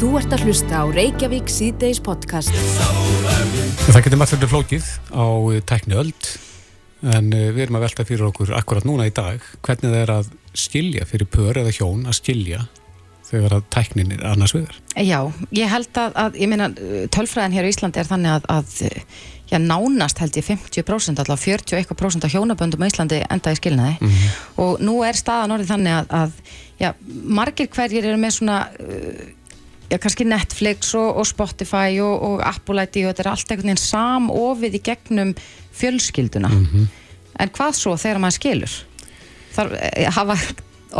Þú ert að hlusta á Reykjavík síðdeis podcast. Það getur maður fyrir flókið á tækni öld en eh, við erum að velta fyrir okkur akkurat núna í dag hvernig það er að skilja fyrir pör eða hjón að skilja þegar að tæknin er annars viðar. Já, ég held að, að ég meina, tölfræðin hér í Íslandi er þannig að, að já, nánast held ég 50% alltaf 41% af hjónaböndum á Íslandi enda í skilnaði Mhm. og nú er staðan orðið þannig að, að já, margir hverjir eru með svona já, kannski Netflix og, og Spotify og, og Apple ID og þetta er allt einhvern veginn samofið í gegnum fjölskylduna en hvað svo þegar maður skilur þar eh, hafa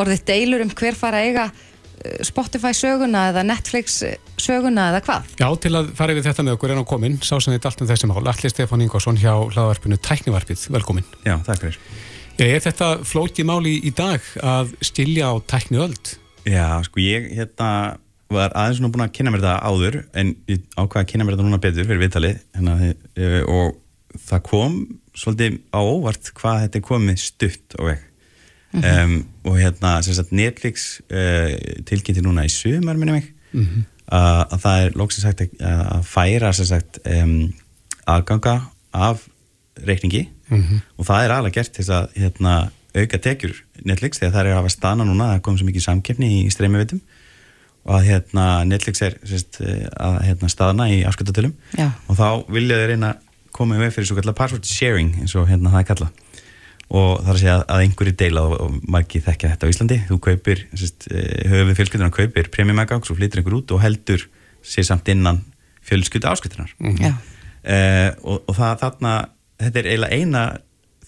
orðið deilur um hver fara eiga eh, Spotify söguna eða Netflix eh, söguna eða hvað Já, til að fara við þetta með okkur en á komin sá sem þetta allt um þessi mál, Alli Stefán Ingvarsson hjá hlaðvarpinu Tæknivarpið, velkomin. Já, takk fyrir. Já, er þetta flókið máli í dag að skilja á tækni öld? Já, sko ég hérna var aðeins svona búin að kynna mér þetta áður en ég ákvaði að kynna mér þetta núna betur fyrir viðtalið hérna, e, og það kom svolítið á óvart hvað þetta komið stutt á veg um, og hérna sagt Netflix uh, tilkynnti núna í sumar minni mig Mhm. að, að það er lóksins sagt að, færa sagt um, aðganga af reikningi Mhm. og það er alveg gert þess að hérna, auka tekjur Netflix þegar það er að hafa stana núna það kom svo mikið samkeppni í streymivitum og að hérna, Netflix er sérst, að hérna, staðna í afsköldatölum Já. og þá vilja þeir reyna koma í veg fyrir svo kallar password sharing eins og hérna það er kallað og það er að segja að einhverju deila og, margir þekkja þetta á Íslandi þú kaupir, sérst, höfum við fjölskyldunar kaupir premium account, svo flytur einhver út og heldur sér samt innan fjölskyldu ásköldunar Já. uh, og, og það þarna þetta er eiginlega eina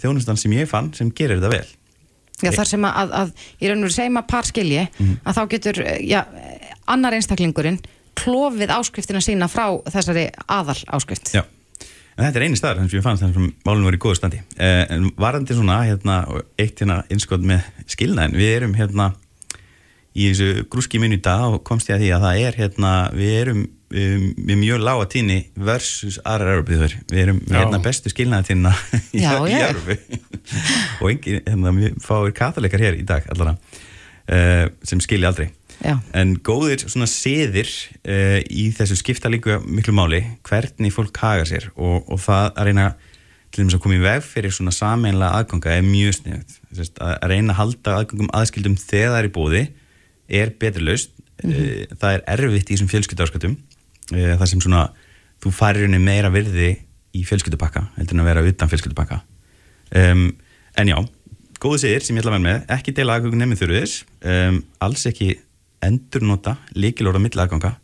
þjónustan sem ég fann sem gerir þetta vel Já, þar sem að, að, að í raun og veru segjum að par skilji Mhm. að þá getur, eh, já, annar einstaklingurinn klofið áskriftina sína frá þessari aðal áskrift Já, en þetta er eini staðar sem ég fannst þannig sem málun var í góðu standi. Uh, en varandi svona hérna eitt hérna innskot með skilnaðin við erum hérna í þessu grúski minn í dag og komst ég að því að það er hérna, við erum um, við mjög lága tíni versus aðrar Európiður, við erum með Já. hérna bestu skilnaðatína í. Európi og engin, hérna, við fáum katalikar hér í dag allara uh, sem skilja aldrei Já. en góðir svona siðir uh, í þessu skipta líka miklu máli hvernig fólk haga sér og, og það að reyna til þess að koma í veg fyrir svona sameinlega aðganga er mjög sniðut að, að reyna að halda aðgangum aðskildum þegar það er í bóði er betri laust mm það er erfitt í þessum fjölskyldaáskatum uh, það sem svona þú farir henni meira virði í fjölskyldupakka heldur en að vera utan fjölskyldupakka. Um, en já góðu siðir sem ég ætla að vera með ekki deila aðgöngum nefnir þurfiðis um, alls ekki endurnota líkilóra milli aðganga.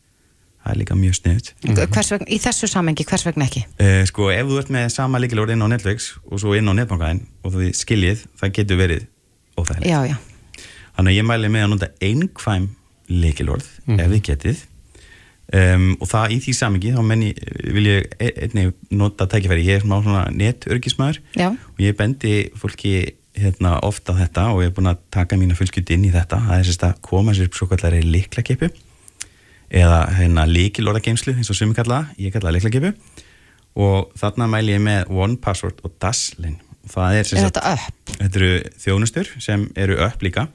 Það er líka mjög sniðut hvers vegna, í þessu samengi, hvers vegna ekki? Uh, sko ef þú ert með sama líkilóra inn á Netflix og svo inn á netbankaðin og þú skiljið það getur verið óþægilegt. Já, já, þannig að ég mæli með að nota einkvæm líkilorð ef þið getið. Um, og það í því samengi þá menni vil ég e- einnig nota tækifæri, ég er svona netörgismæður og ég bendi fólki hérna, ofta þetta og ég er búin að taka mína fullskyldi inn í þetta. Það er sérst að koma sér upp svo kallari líklakipu eða hérna líkilorðageimslu eins og sumi kalla það, ég kalla það líklakipu og þarna mæli ég með One Password og Daslin og það er, sem sagt- þetta eru þjónustur sem eru upp líka.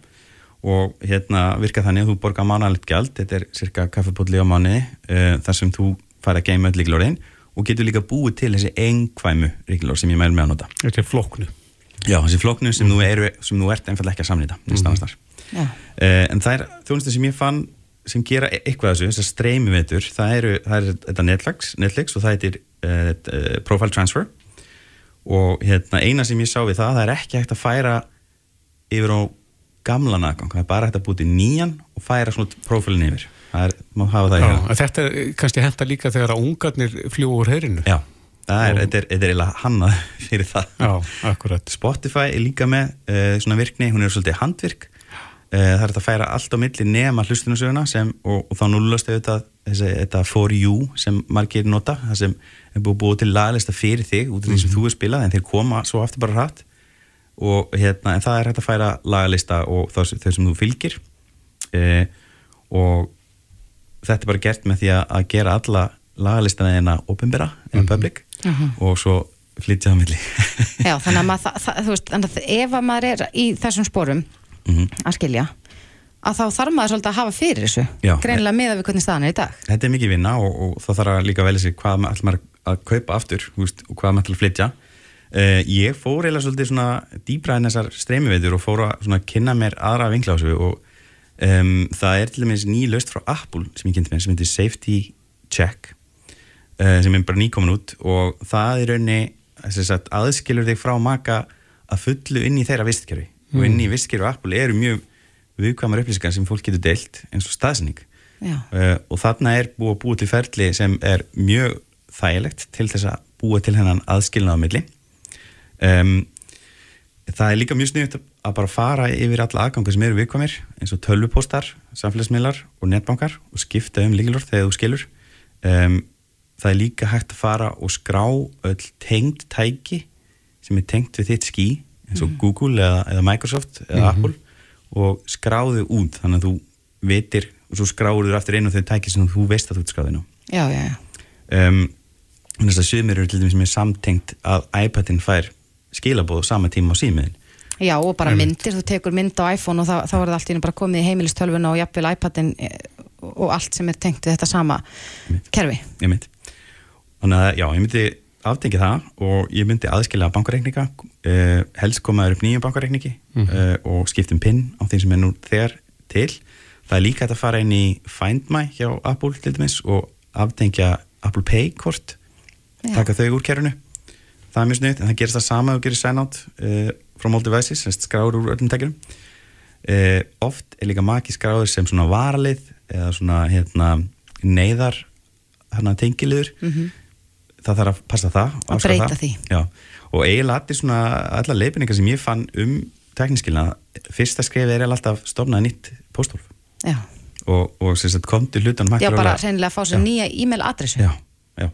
Og hérna virka þannig að þú borgar mánalegt gjald, þetta er cirka kaffepotli á mánuði uh, þar sem þú fara að geima öll líkilorðin og getur líka búið til þessi einkvæmu líkilorð sem ég mæl með að nota. Þetta er flóknu. Já, þessi flóknu sem, eru, sem þú ert einfallega ekki að samnýta mm -hmm. Já, uh, en það er þjónustur sem ég fann sem gera e- eitthvað af þessu, þessar streymi veitur það eru, það er þetta Netflix, Netflix og það heitir uh, uh, Profile Transfer. Og hérna, eina sem ég sá við það, það er ekki hægt að færa yfir á gamlan aðgang, það er bara hægt að búti nýjan og færa svona prófílinn yfir. Það er, má hafa það í hérna þetta er kannski henda líka þegar að ungarnir fljúa úr heyrinu. Já, það er, þetta er, er eiginlega hannað fyrir það. Já, akkurat. Spotify er líka með uh, svona virkni, hún er svolítið handvirk. Uh, það er að færa allt á milli nema hlustunusöguna sem, og, og þá nullast auðvitað þessi, þetta for you sem margir nota, það sem er búið, búið til laglista fyrir þig út af því sem þú er spilað en þeir koma svo aftur bara hratt. Og hérna, en það er hægt að færa lagalista og þau, sem þú fylgir. Uh, og þetta er bara gert með því að, að gera alla lagalistana eina opinbera, eina public og svo flytja það á milli já þannig að maður, það, það, veist, þannig að ef að maður er í þessum sporum Mhm. að skilja að þá þarf maður svolítið að hafa fyrir þessu Já. greinilega miða við hvernig staðan er í dag þetta er mikið vinna og, og það þarf að líka velja sig hvað maður að kaupa aftur veist, og hvað maður að flytja uh, ég fór eiginlega svolítið svona dýbra en þessar streymiveitur og fór að svona kynna mér aðra þessu og um, það er til dæmis ný laust frá Apple sem ég kynnti mér sem heitir Safety Check uh, sem er bara nýkomin út og það er raunni sagt, aðskilur þig frá maka að fullu inn í þeirra vistkerfi. Og inn í vistkerfi Apple eru mjög viðkvæmar upplýsingar sem fólk getur deilt eins og staðsynning Já. uh, og þarna er búið að búa til ferli sem er mjög þægilegt til þess að búa til hennan aðskilnað á milli. Um, það er líka mjög sniðut að bara fara yfir alla aðganga sem eru viðkvæmir eins og tölvupóstar, samfélagsmiðlar og netbankar og skipta um líkilort þegar þú skilur. Um, það er líka hægt að fara og skrá öll tengd tæki sem er tengt við þitt skí eins og Google eða, eða Microsoft eða Apple og skráðu út þannig að þú vitir og svo skráður þú aftur einu af þau tæki sem þú veist að þú ert skráðið nú já, já, já, um, þannig að sumir eru til dæmis sem er samtengt að iPadin fær skilabóð sama tíma á símiðin. Já og bara myndir, þú tekur mynd á iPhone og þá, þá er það allt í einu bara komið í heimilistölvuna og jafnvel iPadin eh, og allt sem er tengt við þetta sama kerfi. Ég mynd þannig að já, ég myndi aftengja það og ég myndi aðskilja bankareikninga uh, helst komaður upp nýjum bankareikningi uh, og skiptum pinn á þeim sem er nú þegar til. Það er líka að fara inn í Find My hjá Apple til dæmis og aftengja Apple Pay kort Já. taka þau úr kerfinu. Það er mjög sniðt, en það gerist það sama og gerir sign out uh, from all devices, sem sagt skráður úr öllum tækjunum uh, oft er líka maki skráður sem svona varalið eða svona hérna neyðar hérna tengiliður það þarf að passa það Að breyta það. því. Já. og eiginlega allir svona allar leifinningar sem ég fann um tekniskilna, fyrsta skrifið er alltaf stofnaði nýtt póstólf og, og sagt kom til hlutanum hægt já bara reynilega að fá sér nýja e-mail adressu Já, já.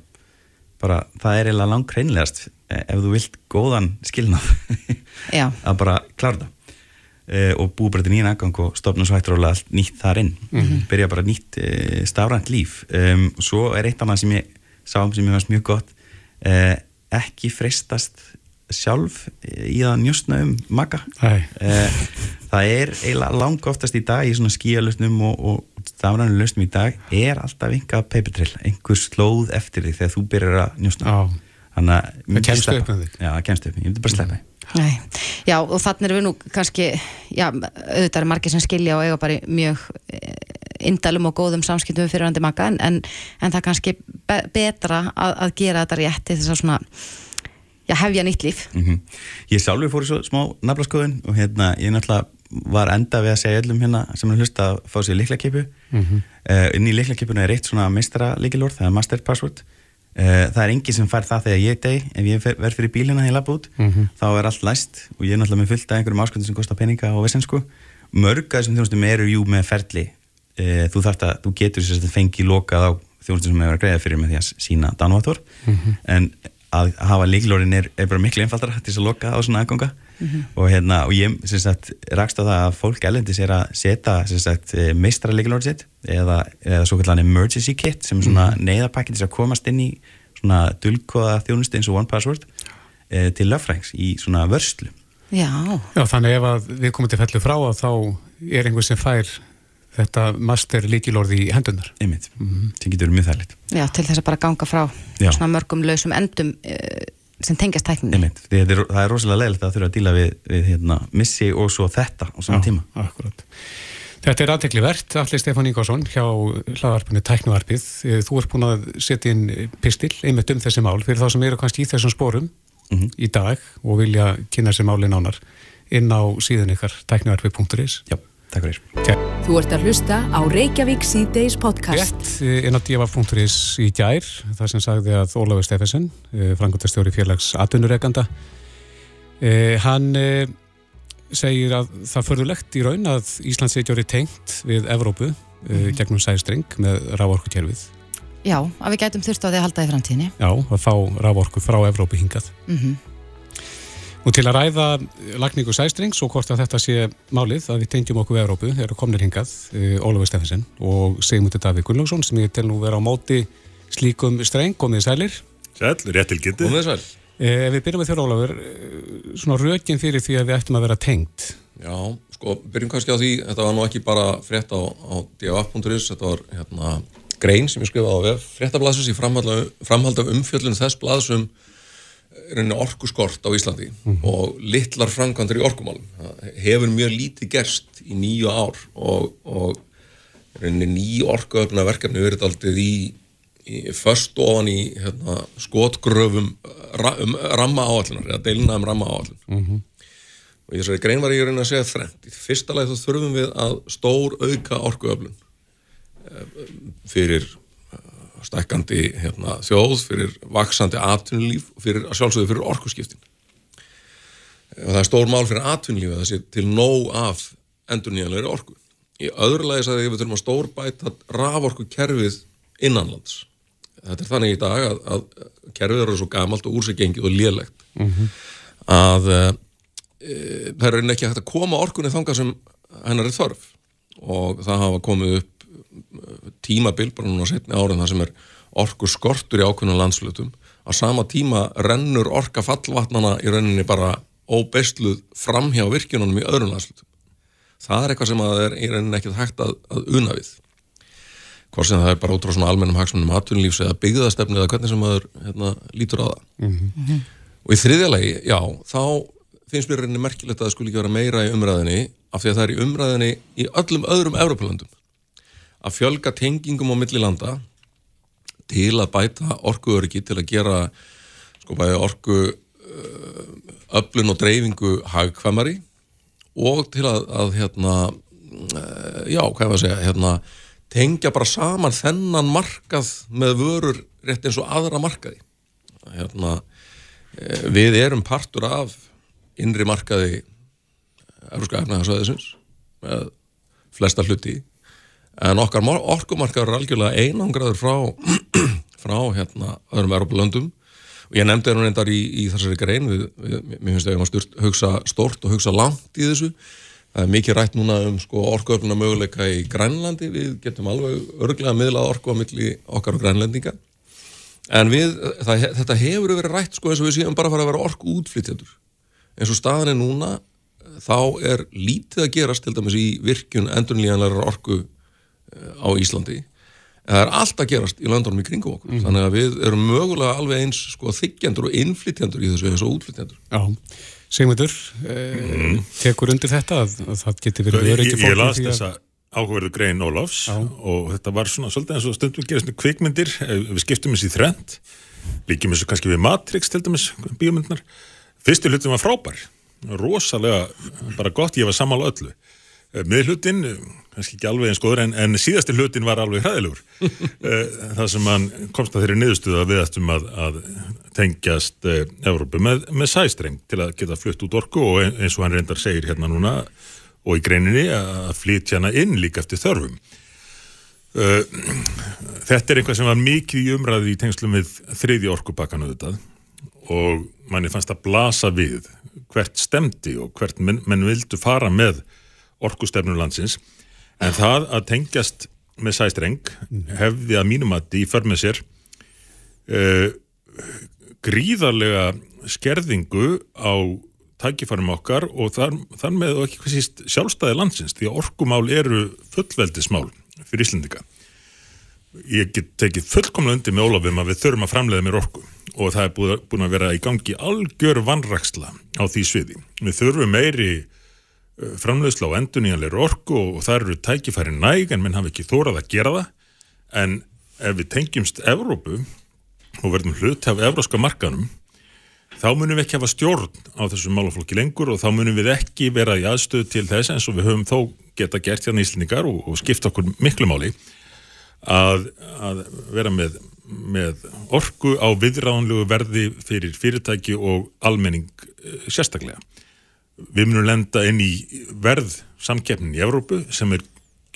Bara það er eiginlega langt hreinlegast ef þú vilt góðan skilnað. Að bara klára það uh, og búið bara til nýjan aðgang og stofna svo hægt rólega allt nýtt þar inn. Byrja bara nýtt uh, stafrænt líf. Og svo er eitt annað sem ég sá sem ég fannst mjög gott uh, ekki freistast sjálf í að njóstna um Nei. uh, það er eiginlega lang oftast í dag í svona skíalustnum og, og stafrænu lustum í dag er alltaf einhver papertrill, einhver slóð eftir því þegar þú byrjar að njóstna Já. þannig að myndi kemst upp með þig. Já, það kemst upp, ég myndi bara sleppa því Nei. já og þannig erum við nú kannski já, auðvitað er margir sem skilja og eiga bara mjög indalum og góðum samskiptum við fyrirhandi maka en, en, en það er kannski be betra að, að gera þetta rétt til þess að svona já, hefja nýtt líf. Mm Ég sjálfur fór í svo smá naflaskoðun og hérna, ég náttúrulega var enda við að segja öllum hérna sem er að hlusta að fá sér liklakipu mm inn í liklakipuna er eitt svona meistara líkilord, það er master password uh, það er engin sem fær það þegar ég deg ef ég fer- verð fyrir bílina í labba út þá er allt læst og ég er náttúrulega með fullt af einhverjum ásköndum sem kostar peninga og vissensku mörg að þessum þjónustum eru jú með ferli uh, þú þarft að, þú getur sér að fengi lokað á þjónustum sem hefur að greiða fyrir með því að sína danvator en að hafa líklórin er, er bara miklu einfaldara til þess að loka á svona aðganga. Og, hérna, og ég sem sagt, rakst á það að fólk elendis er að setja sem sagt, meistra líklórin sitt eða, eða svo kallan emergency kit sem er svona mm neyðapakki til þess að komast inn í svona dulkoða þjónustu eins og one password e, til löffrængs í svona vörslu. Já, Já, þannig ef að við komum til fellu frá að þá er einhver sem fær þetta master líkilorði í hendunar. einmitt, sem getur verið mjög þærleitt já, til þess að bara ganga frá Já. svona mörgum lausum endum uh, sem tengjast tækninni einmitt, þetta er, það er rosalega leiðilegt að þurfa að díla við, við hérna, missi og svo þetta á saman tíma Akkurat. Þetta er aðtekli verðt, Alli Stefán Ingvarsson hjá hlaðarpinu Tæknuvarpið. Eh, Þú ert búin að setja inn pistil einmitt um þessi mál fyrir þá sem eru kannski í þessum spórum Mhm. í dag og vilja kynna þessi máli nánar inn á síðan ykkar tæknuvarpið.is. Já, takk fyrir Þú ert að hlusta á Reykjavík C-Days podcast. Rétt eh, inn á df.is í gær, það sem sagði að Ólafur Steffensen, frangotastjóri félags atvinnurekanda, hann eh, segir að það förðulegt í raun að Ísland setja orðið tengt við Evrópu mm. gegnum sæstreng með rávorkukerfið. já, að við gætum þurft á því að halda í framtíðinni Já, að fá rávorku frá Evrópu hingað. mm Og til að ræða lagningu sæstrengs og hvort að þetta sé málið að við tengjum okkur við Evrópu, eru komnir hingað uh, Ólafur Steffensen og Sigmundur Davík Gunnlaugsson sem ég tel nú vera á móti slíkum streng, komið sælir. Sæl, rétt til getið. Og með sæl. Eh, Ef við byrjum með þér Ólafur, eh, svona rökin fyrir því að við ættum að vera tengt. Já, sko, byrjum kannski á því, þetta var nú ekki bara frétt á, á df.is, þetta var hérna, grein sem ég skrifaði á fréttablasins í framhald af umfjöllun þess blaðsum orku skort á Íslandi mm -hmm. og litlar framkvæmdur í orkumálum. Hefur mjög lítið gerst í nýju ár og, og nýju orkuöfna verkefni verið aldrei í, í först ofan í hérna, skotgröfum ra, um ramma áallunar, eða deilina um ramma áallun. Mm -hmm. Og ég sagði, grein var ég að segja þrengt. Í fyrsta lagi þá þurfum við að stór auka orkuöflun eh, fyrir stækkandi hérna, þjóð, fyrir vaksandi atvinnulíf og fyrir sjálfsögðu fyrir orkusskiptin. Og það er stór mál fyrir atvinnulífi að það sé til nóg af endur nýjanlegri orku. Í öðru lagi sagði ég við þurfum að stór bæta raforku kerfið innanlands. Þetta er þannig í dag að, að kerfið eru svo gamalt og úr sig gengið og liðlegt mm -hmm. að e, það er ekki hægt að koma orkunni þanga sem hennar er þörf og það hafa komið upp tímabil, bara núna setni árin það sem er orku skortur í ákveðnum landslutum á sama tíma rennur orka fallvatnana í rauninni bara óbeistluð fram hjá virkinunum í öðrum landslutum það er eitthvað sem að er í rauninni ekkert hægt að, að una við. Hvort sem það er bara út á svona almennum hagsmunum atvinnulífs eða byggðastefni eða hvernig sem maður hérna, lítur á það. Mm -hmm. og í þriðjalegi, já, þá finnst mér rauninni merkilegt að það skulle ekki vera meira í umræðinni af því að það er í umræðinni í öllum öðrum Európa-landum að fjölga tengingum á milli landa til að bæta orkuöryggi, til að gera sko bæði orku uh, öflun og dreifingu hagkvæmari og til að, að hérna, uh, já, hvað er að segja, hérna, tengja bara saman þennan markað með vörur rétt eins og aðra markaði. Hérna, uh, við erum partur af innri markaði Európska efnaðarsvæðisins með flesta hluti en okkar orkumarkar er algjörlega einangraður frá, frá hérna, öðrum Europalöndum og ég nefndi hérna reyndar í, í þessari grein við, við, mér finnst ég að hugsa stort og hugsa langt í þessu. Það er mikið rætt núna um sko, orkuöfluna möguleika í Grænlandi. Við getum alveg örglega miðlað orku á milli okkar og grænlendinga. En við, það, þetta hefur verið rætt sko eins og við séum bara að fara að vera orku útflytjandur eins og staðin er núna þá er lítið að gerast til dæmis í virkjun endurnlíjanlegar orku á Íslandi. En það er allt að gerast í landunum í kringu okkur. Mm. þannig að við erum mögulega alveg eins sko þykjendur og innflytjendur í þessu og útflytjendur. Já, Sigmundur eh, mm. tekur undir þetta að, að það getur verið verið ekki fólk Ég las þessa áhugaverðu grein Ólafs Já. og þetta var svona svolítið eins og stundum gerast með kvikmyndir, eh, við skiptum þessi þrend líkjum þessu kannski við Matrix til dæmis, bíomundnar fyrstu hlutum var frábær, rosalega bara gott, ég var samála öllu miðlutin, eh, kannski ekki alveg eins góður en, en síðasti hlutin var alveg hræðilegur. Eh, það sem hann komst að þeirri niðurstuða við ættum að, að tengjast eh, Európu með, með sæstreng til að geta flutt út orku og eins og hann reyndar segir hérna núna og í greininni að flytja hana inn líka eftir þörfum. Þetta er einhvað sem var mikið í umræði í tengslum við þriði orkubakkanu þetta og manni fannst að blasa við hvert stemdi og hvert menn, menn vildu fara með orkustefnum landsins en það að tengjast með sæstreng hefði að mínum að því för með sér uh, gríðarlega skerðingu á tækifærum okkar og þar, þar með og ekki hvað síst sjálfstæði landsins því að orkumál eru fullveldismál fyrir Íslandika ég get tekið fullkomlega undir með Ólafum að við þurfum að framleiða mér orku og það er búin að vera í gangi algjör vannraksla á því sviði. Við þurfum meiri framleiðsla á enduníanleir orku og það eru tækifæri næg en menn hafi ekki þórað að gera það. En ef við tengjumst Evrópu og verðum hlut af evróska markanum þá munum við ekki hafa stjórn á þessu málaflokki lengur og þá munum við ekki vera í aðstöð til þess eins og við höfum þó geta gert hérna íslendingar og, og skipta okkur miklu máli að, að vera með, með orku á viðránlegu verði fyrir fyrirtæki og almenning eh, sérstaklega við munum lenda inn í verð samkeppnin í Evrópu sem er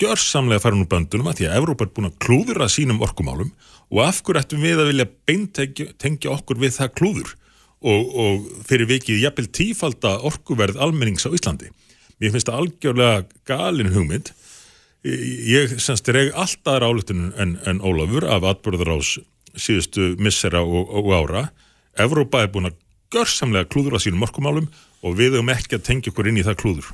gjörsamlega farin úr böndunum að því að Evrópa er búin að klúðura sínum orkumálum og af hverju ættum við að vilja beintengja okkur við það klúður og, og fyrir vikið jafnvel tífalda orkuverð almennings á Íslandi. Mér finnst það algjörlega galin hugmynd. Ég semst er ekki alltaf rálutunum en, en Ólafur af atbörður ás síðustu missera og, og ára. Evrópa er búin að görsamlega klúður á sínum orkumálum og við höfum ekki að tengja okkur inn í það klúður.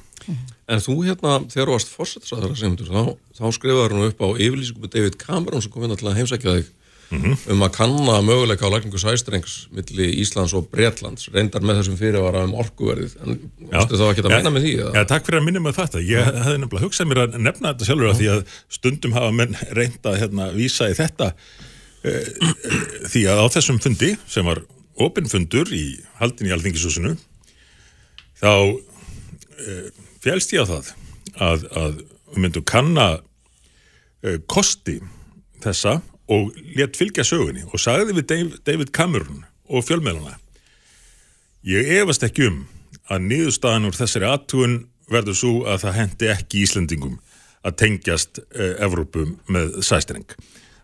En þú hérna, þegar þú varst fórsettisræðara semundur, þá, þá skrifaður hún upp á yfirlýsingum með David Cameron sem kom inn til að heimsækja þig um að kanna möguleika á lækningu sæstrengs milli Íslands og Bretlands, reyndar með þessum fyrirvara um orkuverðið. En varstu þá ekki að minna með því? Já, takk fyrir að minna með þetta. Ég hefði nefnilega hugsað mér að nefna þetta sjálfur af því að stundum hafa menn reynda að hérna, vísa í þetta e, e, því að á þessum fundi sem var opinfundur í haldin í Alþingisúsinu þá e, félst ég á það að, að við myndum kanna e, kosti þessa og létt fylgja sögunni og sagði við David Cameron og fjölmeðluna ég efast ekki um að niðurstaðan úr þessari aðtúin verður svo að það hendi ekki Íslendingum að tengjast uh, Evrópu með sæstreng.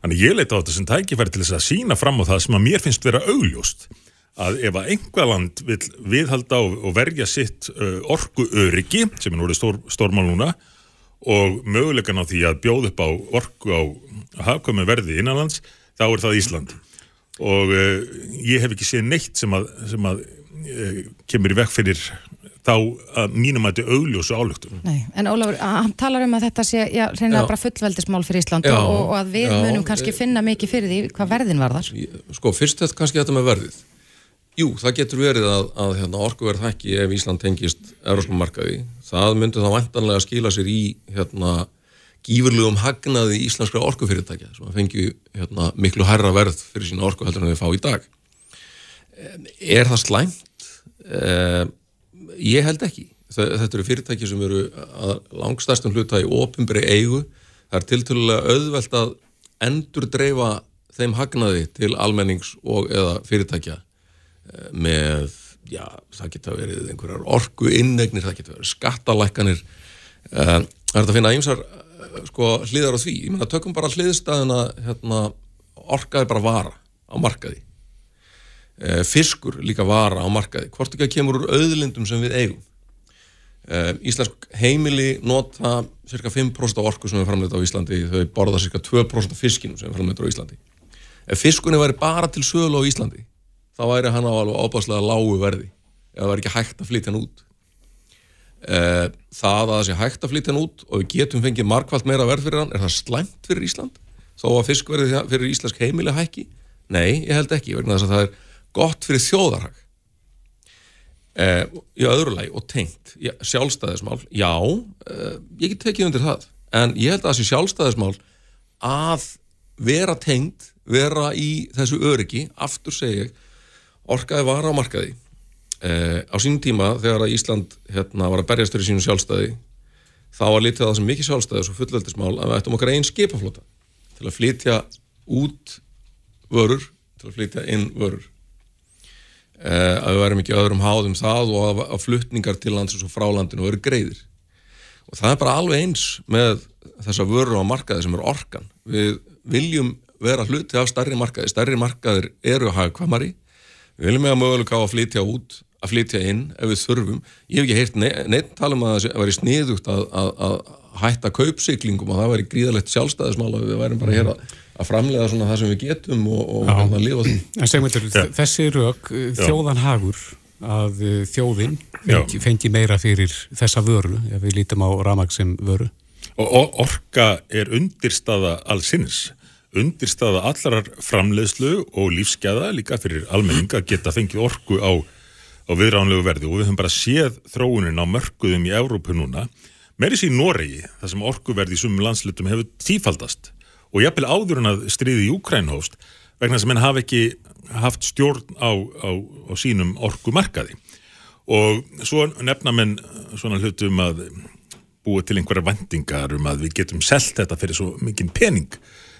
Þannig ég leita á þetta sem tækifæri til þess að sína fram á það sem að mér finnst vera augljóst að ef að einhver land vil viðhalda og, verja sitt uh, orku öryggi, sem er núrið stór, stórmál núna, og mögulegan á því að bjóð upp á orku á hafkvæmi verði innanlands, þá er það Ísland. Og uh, ég hef ekki séð neitt sem að, sem að uh, kemur í vekk fyrir þá að mínum að þetta augljósu álugtum. Nei, en Ólafur, hann talar um að þetta sé já, reynilega Já. bara fullveldismál fyrir Ísland Já, og, og að við já, munum kannski e- finna mikið fyrir því hvað verðin var þar. Sko, fyrst þetta kannski þetta með verðið. Jú, það getur verið að, að hérna, orkuverð hækki ef Ísland tengist euróskum markaði. Það myndi þá vantanlega skila sér í hérna, gífurlegum hagnaði íslenskra orkufyrirtækja sem að fengju hérna, miklu hærra verð fyrir sína orku heldur en við fá í dag. Er það slæmt? Ég held ekki. Þe- Þetta eru fyrirtæki sem eru að langstærstum hluta í opimbri eigu. Það er tiltölulega auðvelt að endur dreifa þeim hagnaði til almennings og eða fyrirtækja með, já, það geta verið einhverjar orku innegnir, það geta verið skattalækkanir. Eh, Það er þetta að finna ýmsar eh, sko, hliðar á því. Ég meina, tökum bara hliðstæðina, hérna, orka er bara vara á markaði. Eh, Fiskur líka vara á markaði. Hvort ekki að kemur úr auðlindum sem við eigum. Íslensk heimili nota cirka 5% af orku sem er framleitt á Íslandi þau borða cirka 2% af fiskinum sem er framleitt á Íslandi ef fiskunni væri bara til sölu á Íslandi þá væri hann á alveg ábáslega lágu verði ef það væri ekki hægt að flytja hann út. Uh, það að það sé hægt að flytja hann út og við getum fengið markvælt meira verð fyrir hann er það slæmt fyrir Ísland? Þó að fiskverði fyrir íslensk heimili hækki? Nei, ég held ekki, vegna þess að það er gott fyrir þjóðarhag. Uh, í öðru lagi og tengt já, sjálfstæðismál, já uh, ég get tekið undir það en ég held að sé sjálfstæðismál að vera tengt vera í þessu öryggi aftur segi ég, orkaði vara á markaði. Uh, á sínum tíma þegar að Ísland hérna, var að berjast fyrir sínu sjálfstæði þá var litið að það sem mikið sjálfstæðis og fullveldismál að við ættum okkar einn skipaflota til að flytja út vörur, til að flytja inn vörur. Uh, að við værum ekki öðrum háðum það og að, að flutningar til landsins og frá landinu veru greiðir. Og það er bara alveg eins með þessa vöru á markaði sem er orkan. Við viljum vera hluti af stærri markaði. Stærri markaðir eru hagkvamari við viljum eiga möguleika á að flytja út að flytja inn ef við þurfum. Ég hef ekki heyrt ne neitt tala um að það að væri sniðugt að, að, að hætta kaupsiklingum og það væri gríðalegt sjálfstæðismál að við værum bara hér að, að framlega svona það sem við getum og, og hérna lifa því. En segmyndur, þessi rauk uh, þjóðan hagur að uh, þjóðin fengi, fengi meira fyrir þessa vöru, ef við lítum á ramag sem vöru. Og o- orka er undirstaða allsins, undirstaða allarar framleiðslu og lífsgæða líka fyrir almenning að geta fengið orku á, á viðránlegu verði. Og við höfum bara séð þróunin á mörkuðum í Evrópu núna, meiri sér í Noregi, þar sem orkuverði í sumum landslutum hefur tífaldast. Og jafnvel áður en að stríði í Úkræn hófst vegna sem henn hafa ekki haft stjórn á, á, á sínum orkumarkaði. Og svo nefna menn svona hlutum að búa til einhverja vendingar um að við getum selt þetta fyrir svo mikinn pening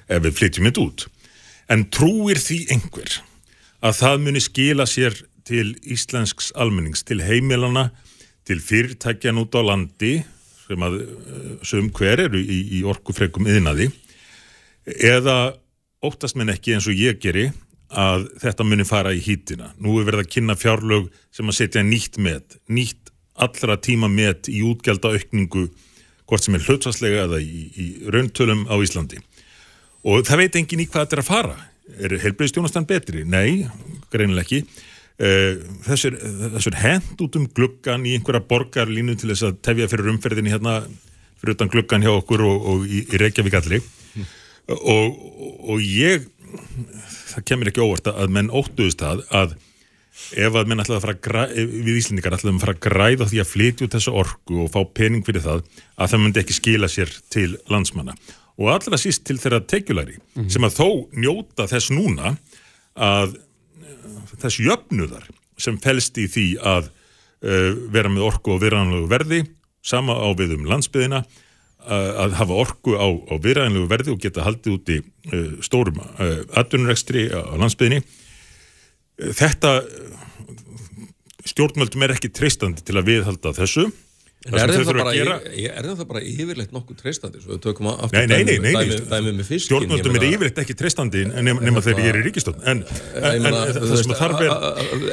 ef við flytjum þetta út. En trúir því einhver að það muni skila sér til íslensks almennings, til heimilana, til fyrirtækjan út á landi sem að eh, sum hver eru í, í orkufrekum yðnaði eða óttast menn ekki eins og ég geri að þetta muni fara í hýtina. Nú er verið að kynna fjárlög sem að setja nýtt met, nýtt allra tíma met í útgelda aukningu hvort sem er hlutvarslega eða í, í rauntölum á Íslandi. Og það veit engin í hvað þetta er að fara. Er heilbreyðstjónastan betri? Nei, greinileg ekki. uh, þessir, þessir hend út um gluggan í einhverja borgarlínu til þess að tefja fyrir umferðinni hérna fyrir utan gluggan hjá okkur og, og í, í Reykjavík allir og, og ég það kemur ekki óvart að menn óttuðist það að ef að menn ætlaði að fara græða, við Íslendingar ætlaði að fara að græða því að flytja út þessu orku og fá pening fyrir það að það myndi ekki skila sér til landsmanna og allra síst til þeirra tekjulæri sem að þó njóta þess núna að eh, þess jöfnuðar sem felst í því að uh, vera með orku og viðrænlegu verði sama á við um landsbyðina uh, að hafa orku á, á viðrænlegu verði og geta haldið úti uh, stórum uh, atvinnurekstri á landsbyðinni þetta stjórnmöldum er ekki treystandi til að viðhalda þessu Það er það, bara, að gera er, er það bara yfirleitt nokkuð treystandi? Svo við tökum aftur Nei, nei, nei, dæmi, dæmi með fiskin stjórnmöldum er yfirleitt ekki treystandi nema, þegar ég er í ríkistofn en, það sem að þarf er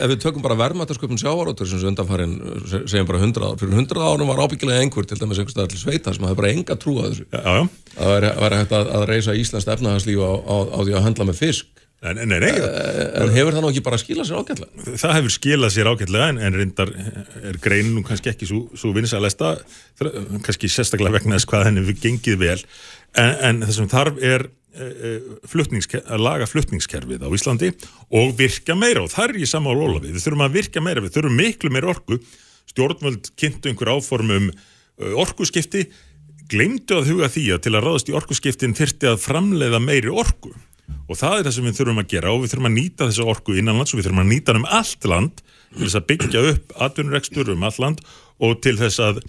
ef við tökum bara verðmættasköpun sjávaróttur sem undanfærin segjum bara 100 ár fyrir 100 árum var ábyggilega einhver til dæmis einhver staðar til sveita sem hafði bara enga trú að þessu. Já, já, að væri, hægt að, að reysa Íslands efnahagslíf á því að handla með fisk nei, nei, nei, en hefur það nú ekki bara skilað sér ágætlega? Það hefur skilað sér ágætlega en, en reyndar er greinin nú kannski ekki svo, svo vinsalesta kannski sérstaklega vegna þess hvað henni hefur gengið vel. En, en það sem þarf er uh, að laga flutningskerfið á Íslandi og virka meira og það er ég saman á Ólafi, við þurfum að virka meira við þurfum miklu meira orku. Stjórnvöld kynntu einhver áform um uh, orkuskipti. Glemdu að huga því að til að ráðast í orkuskiptin þyrfti að framleiða meiri orku og það er það sem við þurfum að gera og við þurfum að nýta þessa orku innanlands og við þurfum að nýta hann um allt land til þess að byggja upp atvinnurekstur um allt land og til þess að,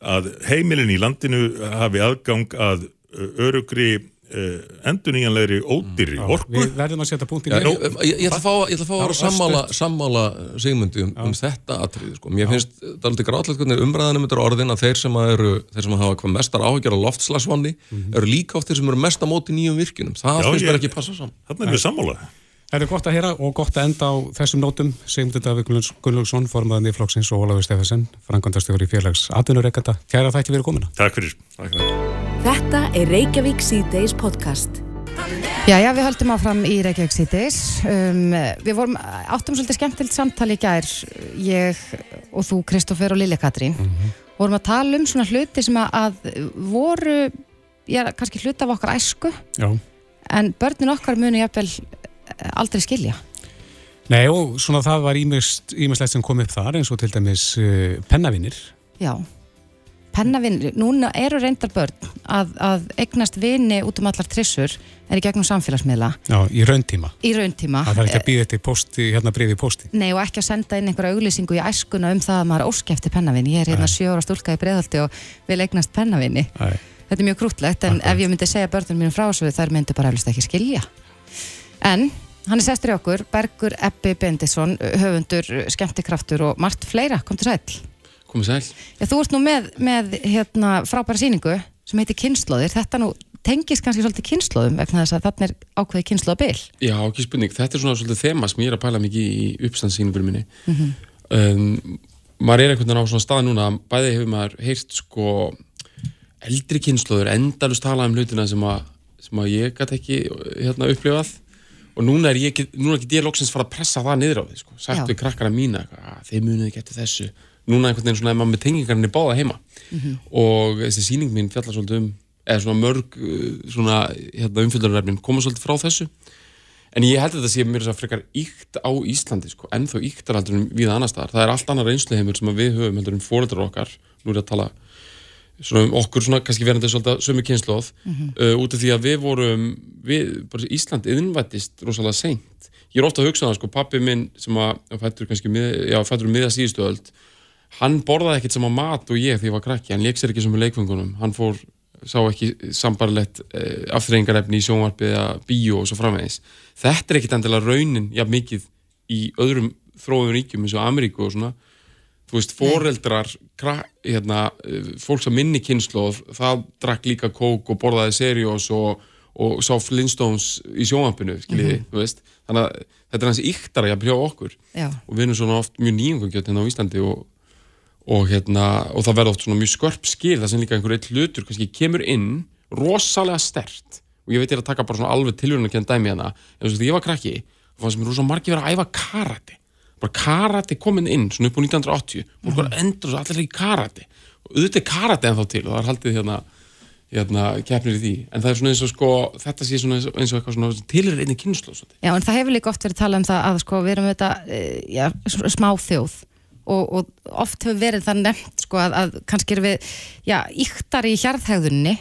að heimilin í landinu hafi aðgang að örugri enduníjanlegri ódýri orku. Við verðum að setja punktin í ég, ég, ég ætla að fá, ég ætla að, sammála, sammála Sigmundi um, um þetta atrið sko. mér finnst það alveg grátlegt hvernig umræðanum þetta er orðin að þeir sem að eru þeir sem að hafa hvað mestar áhyggjur á loftslagsvanni eru líka oft þeir sem eru mest á móti nýjum virkunum það Já, finnst ég- mér ekki passa saman. Þannig er við sammála Það er gott að heyra og gott að enda á þessum nótum Sigmundur Davík Gunnlaugsson, formaðan í flokksins og Ólafur Stefensen, frangandastjóri félags atvinnureikanda. Kæra þætti verið komina. Takk fyrir Þetta er Reykjavík C-Days podcast. Já, já, við höldum áfram í Reykjavík síðdeis. Um, við vorum áttum svolítið skemmtilt samtal í gær, ég og þú, Kristoffer og Lilja Katrín. Vorum að tala um svona hluti sem að, að voru, já, kannski hluti af okkar æsku, Já. en börnin okkar muni jafnvel aldrei skilja. Nei og svona það var ímislegt sem kom upp þar eins og til dæmis uh, pennavinir. Já, pennavinnir, núna eru reyndar börn að, að eignast vini út um allar trissur er í gegnum samfélagsmiðla Já, í rauntíma. í rauntíma. Það þarf ekki að býða eftir posti, hérna breyði í posti. Nei og ekki að senda inn einhverja auglýsingu í æskuna um það að maður óski eftir pennavinni. Ég er hérna ára stúlka í breiðhaldi og vil eignast pennavinni. Æ. Þetta er mjög krútlegt en Akkurat. ef ég myndi segja börnum mínum frá þessu þær myndi bara eflust ekki skilja. En hann er sestur í okkur, Bergur Ebbi Bendisson, höfundur, skemmtikraftur og margt fleira. Kom til sæl. Komið sæl. Já, þú ert nú með, með hérna, frábæra sýningu sem heitir Kynnslóðir. Þetta nú tengist kannski svolítið kynnslóðum vegna þess að þarna er ákveðið kynnslóðabil. Já, ekki spurning. Þetta er svona svolítið þema sem ég er að pæla mikið í uppstandssýningur minni. um, maður er einhvern veginn á svona stað núna að bæði hefur maður heyrt sko eldri kynnslóður, endalust talað um hlutina sem að, sem að ég gæti ekki hérna upplifað og núna er ég ekki, núna ekki ég loksins fara að pressa það niður á því, sko. Sagt við krakkara mína, að þeir munið ekki eftir þessu. Núna einhvern veginn svona er maður með tengingarnir báða heima. Og þessi sýning mín fjallar svolítið um eða svona mörg uh, svona hérna, umfjöldunarefnin koma svolítið frá þessu. En ég held að þetta sé mér þess að frekar íkt á Íslandi sko, ennþá íktar heldur en við annar staðar, það er allt annar reynsluheimur sem að við höfum heldur en fóreldrar okkar. Nú er ég að tala svona um okkur svona kannski verandi svolítið sömu kynnslóð uh, út af því að við vorum við, bara Ísland yðinvættist rosalega seint. Ég er ofta að hugsa það sko, pappi minn sem að fættur kannski, mið, já, fættur um miða síðustu öld hann borðaði ekkert sama mat og ég þegar ég var krakki, hann leik sér ekki sem með leikfengunum hann fór, sá ekki sambarlegt eh, afþreyingarefni í sjónvarpið eða bíó og svo framvegis. Þetta er ekkert endilega raunin, já mikið í öðrum þróðum ríkjum eins og Ameríku og svona. Þú veist, foreldrar hérna, fólk sem minni kynnslóð það drakk líka kók og borðaði seriós og, og sá Flintstones í sjónvarpinu, skiljiði, þú veist. Þannig að þetta er hans yktara jafn hjá okkur. Já. og við erum svona oft mjög nýjungangjöld hérna á Íslandi og, og, hérna, og það verða oft svona mjög skörp skil það sem líka einhver eitt hlutur kannski kemur inn rosalega stert og ég veit ég er að taka bara svona alveg tilvörun að kenna dæmi hérna en þess að ég var krakki og fannst mér rosa margir vera að æfa karate bara karate komin inn, svona upp á 1980 og sko endur svo allir í karate. Og auðvitað er karate ennþá til og það er haldið hérna, hérna keppnir í því. En það er svona eins og sko, þetta sé svona eins og, eitthvað svona tilir einni kynslu Já, en það hefur líka oft verið talað um það að sko, við erum þetta eh, s- smá þjóð og, og oft hefur verið það nefnt sko, að, að kannski erum við já, yktar í hjarðhegðunni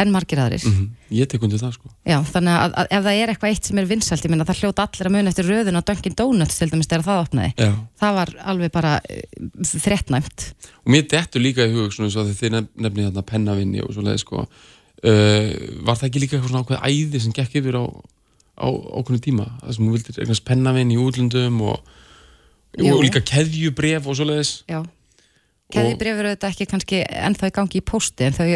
en margir aðrir. ég tek undir það sko Já, þannig að, að ef það er eitthvað eitt sem er vinsælt, ég minna það hljóta allir að muna eftir röðun á Dunkin Donuts til dæmis þegar það opnaði. Já. Það var alveg bara uh, þrettnæmt. og mér dettur líka í hug og að þið nef- nefnið þarna pennavinni og svoleið sko uh, var það ekki líka eitthvað svona ákveð æði sem gekk yfir á, á ákveðinu tíma það sem þú vildir eignast pennavinni í útlöndum og, og líka keðjubref og svoleiðis Já. Keðibrefur auðvitað ekki kannski ennþá í gangi í pósti en þau,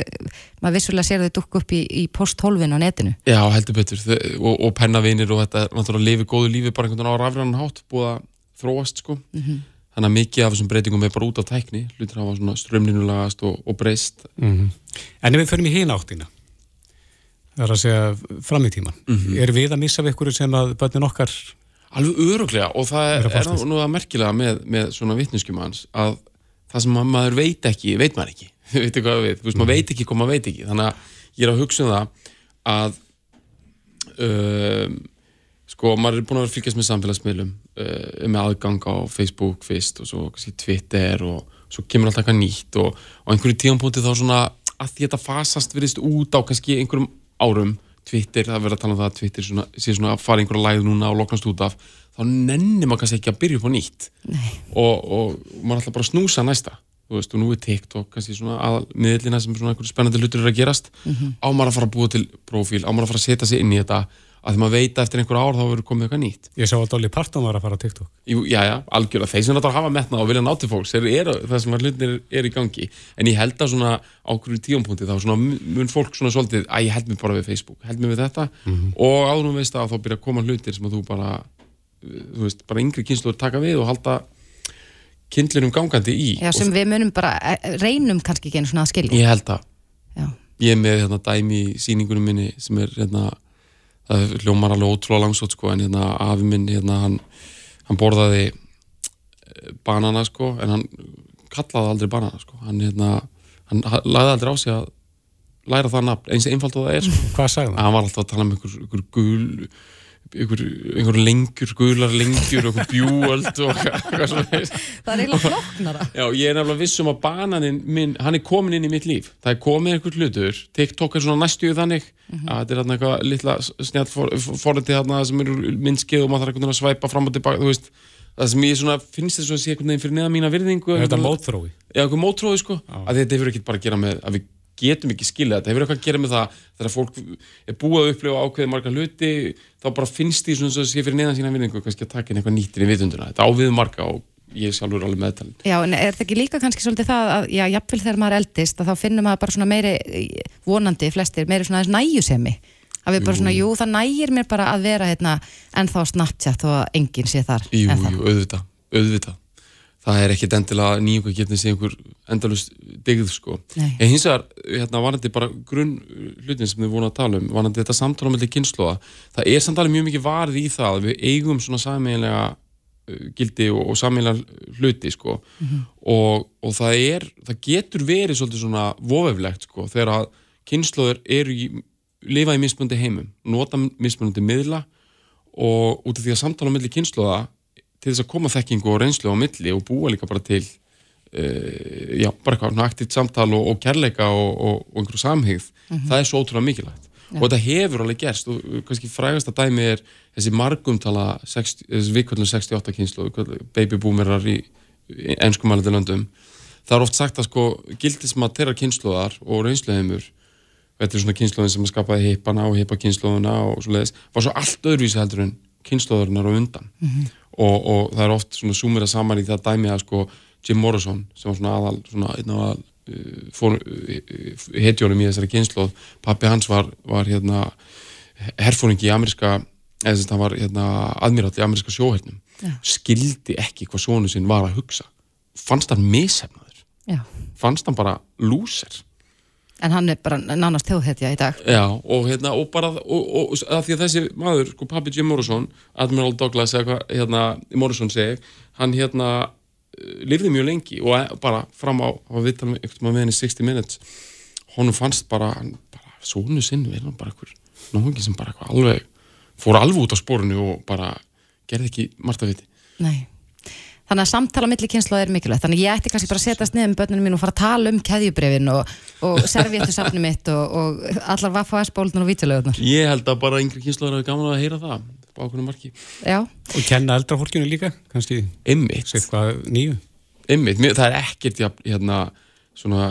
maður vissulega sér þau dukku upp í, í posthólfin á netinu. Já, heldur betur. Og, og pennavinir og þetta náttúrulega lifi góðu lífi bara einhvern veginn á rafræðan hátt búið að þróast sko. Þannig að mikið af þessum breytingum er bara út af tækni hlutir hafa svona strömlinulagast og, og breyst. En ef við förum í hina áttina það er að segja fram í tíman er við að missa við ykkur sem að börnin okkar Alveg öruglega og það er, er nú að merkilega með, með svona vitneskjum hans að það sem að maður veit ekki, veit maður ekki. Veitir hvað við, þú veist, maður veit ekki hvað maður veit ekki. Þannig að ég er að hugsa um það að um, sko, maður er búin að vera fylgjast með samfélagsmiðlum uh, með aðgang á Facebook fyrst og svo kannski Twitter og svo kemur alltaf eitthvað nýtt og á einhverju tíðanpúti þá svona að því þetta fasast virðist út á kannski einhverjum árum Twitter, það verður að tala um það að Twitter svona, sé svona að fara einhverja læð núna og loknast út af þá nennir maður kannski ekki að byrja upp á nýtt. Og, og maður ætla bara að snúsa næsta. Þú veist, og nú er TikTok kannski svona að miðlina sem svona einhverju spennandi hlutur eru að gerast. Á maður að fara að búa til profíl, á maður að fara að setja sig inn í þetta. Að því maður veit að eftir einhver ár þá verður komið eitthvað nýtt. Ég sá að Dolly Parton var að fara á TikTok. Jú, já, já, algjörlega, þeir sem þetta hafa metnað og vilja ná til fólks, þeir eru það sem að hlutinir er í gangi, en ég held að svona ákveður tíumpunkti þá svona mun fólk svona svolítið, að ég held mér bara við Facebook held mér við þetta. Og áður um veist að þá byrja að koma hlutir sem að þú bara þú veist, bara yngri kynsluður taka við og halda kynslurum gangandi í Já, sem við munum bara, eh, reynum kannski ekki einu svona að skilja. ég held að Já. ég er með hérna, dæmi í sýningunum minni sem er hérna, það hljómar alveg ótrúlega langsótt sko, en hérna, afi minn hérna, hann, hann borðaði eh, banana sko, en hann kallaði aldrei banana sko. hann, hérna, hann ha- lagði aldrei á sig að læra það nafn, eins einfalt og það er sko. hvað sagði hann? hann var alltaf að tala um einhver, einhver gul einhver, einhver lengjur, gular lengjur og einhver bjúöld og eitthvað svona Það er eiginlega flokknara. Já, ég er nefnilega viss um að bananinn minn, hann er komin inn í mitt líf. Það er komin einhver hlutur, TikTok er svona næstuð þannig að þetta er þarna eitthvað litla snjall forröndi þarna sem eru minnskið og maður þarf einhvern veginn að svæpa fram og tilbaka, þú veist, það sem ég svona finnst þess að sé einhvern veginn fyrir neða mína virðingu. er þetta mótþrói? Já, eitthvað mótróði sko, að þetta hefur ekkert bara að gera með að við getum ekki skilja þetta, hefur eitthvað að gera með það þegar fólk er búið að upplifa ákveði marga hluti, þá bara finnst því svona svo að sé fyrir neðan sína vinningu kannski að taka inn eitthvað nýttir í vitunduna, þetta á við marga og ég sjálfur alveg meðtalinn. Já, en er þetta ekki líka kannski svolítið það að, já, jafnvel þegar maður eldist, að þá finnum maður bara svona meiri, vonandi flestir, meiri svona næjusemi. Að við bara svona, jú, það nægir mér bara að vera hérna ennþá á Snapchat endalust digð, sko. Nei. En hins vegar, hérna, varandi bara grunn hlutin sem þið voru að tala um, varandi þetta samtala mellir kynnslóða, það er samt alveg mjög mikið varð í það að við eigum svona sameiginlega uh, gildi og, og sameiginlega hluti, sko. og, og það er, það getur verið svolítið svona vofeflegt, sko, þegar að kynnslóður eru í, lifa í mismunandi heimum, nota mismunandi miðla og út af því að samtala mellir kynnslóða til þess að koma þekkingu og reynslu á milli og búa líka bara til já, bara eitthvað aktivt samtal og, og kærleika og, og, og einhverju samhigð það er svo ótrúlega mikilvægt. Og þetta hefur alveg gerst. Og uh, kannski frægasta dæmi er þessi margumtala 60 þessi vikvöldin 68 kynslu babyboomerar í, ennskumælandi löndum það er oft sagt að sko gildismat þeirra kynsluðar og reynsluheimur þetta er svona kynsluðin sem skapaði hippana og hippa kynsluðuna og svo leiðis var svo allt öðruvísi heldur en kynsluðarinnar á undan. Og, og það er oft svona súmira saman í það dæmi að sko Jim Morrison sem var svona aðal svona einn af aðal uh, fór, uh, hetjónum í þessari kynsluð pappi hans var, var hérna herfóringi í ameríska eða þess að hann var hérna admirall í ameríska sjóhernum skildi ekki hvað sonu sinn var að hugsa. Fannst hann mishefnaður Já. fannst hann bara lúser? En hann er bara nánast þjóðhetja í dag. Já, og hérna, og bara, og, og, og því að þessi maður, sko, pappi Jim Morrison, Admiral Douglas, eða hvað, hérna, Morrison segi, hann hérna eh, lifði mjög lengi og e- bara fram á, á vittan einhvern veginn með henni 60 minutes, honum fannst bara, hann, bara, sónu sinn, við erum bara einhver, náðungi sem bara alveg, fór alveg út á spórinu og bara gerði ekki margt að viti. Nei. Þannig að samtala milli kynslu er mikilvægt. Þannig að ég ætti kannski bara að setjast niður með börnunum mín og fara að tala um keðjubrefin og, og serviettusafni mitt og, og allar Vaffa S-bólutnar og vítjulegunar. Ég held að bara yngri kynsluðar hefur gaman að heyra það, á okkur marki. Já, Og kenna eldra fólkinu líka, kannski nýju. Það er ekkert ja, hérna, svona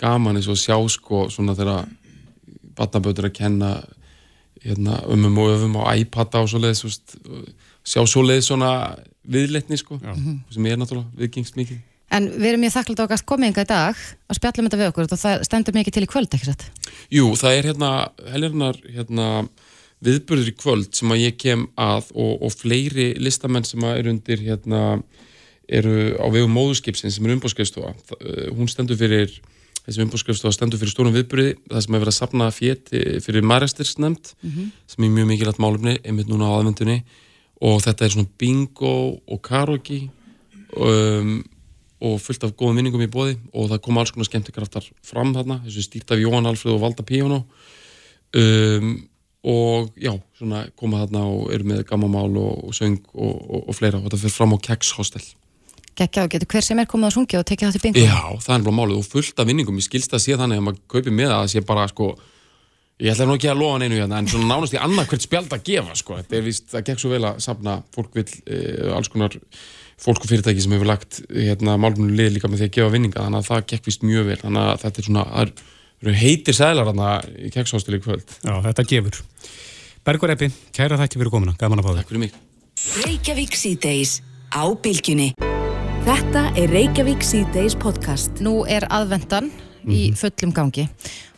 gaman eins og sjá sko svona þegar batnabötur að kenna hérna, umum og öfum á iPada og svoleiðis þú veist, sjá svoleiðis svona viðleitni sko sem er náttúrulega viðgengst mikið. En við erum mjög þakklátt á að koma yngar í dag að spjalla um þetta við okkur og það stendur mikið til í kvöld, ekki satt? Jú, það er hérna helgarnar hérna, viðburður í kvöld sem að ég kem að og, og fleiri listamenn sem að eru undir hérna eru á vegum móðurskipsin sem er umbóðskriðstofa hún stendur fyrir þessi umbóðskriðstofa stendur fyrir stórum viðburði það sem er verið að sapna fjeti fyrir Maristirsnefnd sem er mjög mikilvægt málumni einmitt núna á aðvendunni og þetta er svona bingo og karaoke um, og fullt af góðum vinningum í bóði og það kom alls konar skemmtikraftar fram þarna, þessu stýrt af Jóhann Alfred og Valda Píónu um, og já, svona koma þarna og eru með gammamál og, og söng og, og, og fleira. Og þetta fyrir fram á Keks Hostel. Gekkja og getur hver sem er komið að sungja og tekið það til bingo. Já, það er bara málið. Og fullt af vinningum. Ég skilst að sé þannig að maður kaupi með það að sé bara sko ég ætla nú ekki að lofa neinu hérna en svona nánast í annað hvert spjald að gefa sko, þetta er víst, það gekk svo vel að safna fólk vil, e, alls konar fólk og fyrirtæki sem hefur lagt hérna máluminu lið líka með því að gefa vinninga þannig að það gekk vist mjög vel, þannig að þetta er svona það eru heitir sælar hérna í kekshástil í kvöld. Já, þetta gefur. Bergur Eppi, kæra þætti fyrir komuna, gaman að fá þig. Takk fyrir mig. Reykjavík síðdeis á bylgjunni. Þetta er Reykjavík síðdeis podcast. Nú er aðvendan í fullum gangi.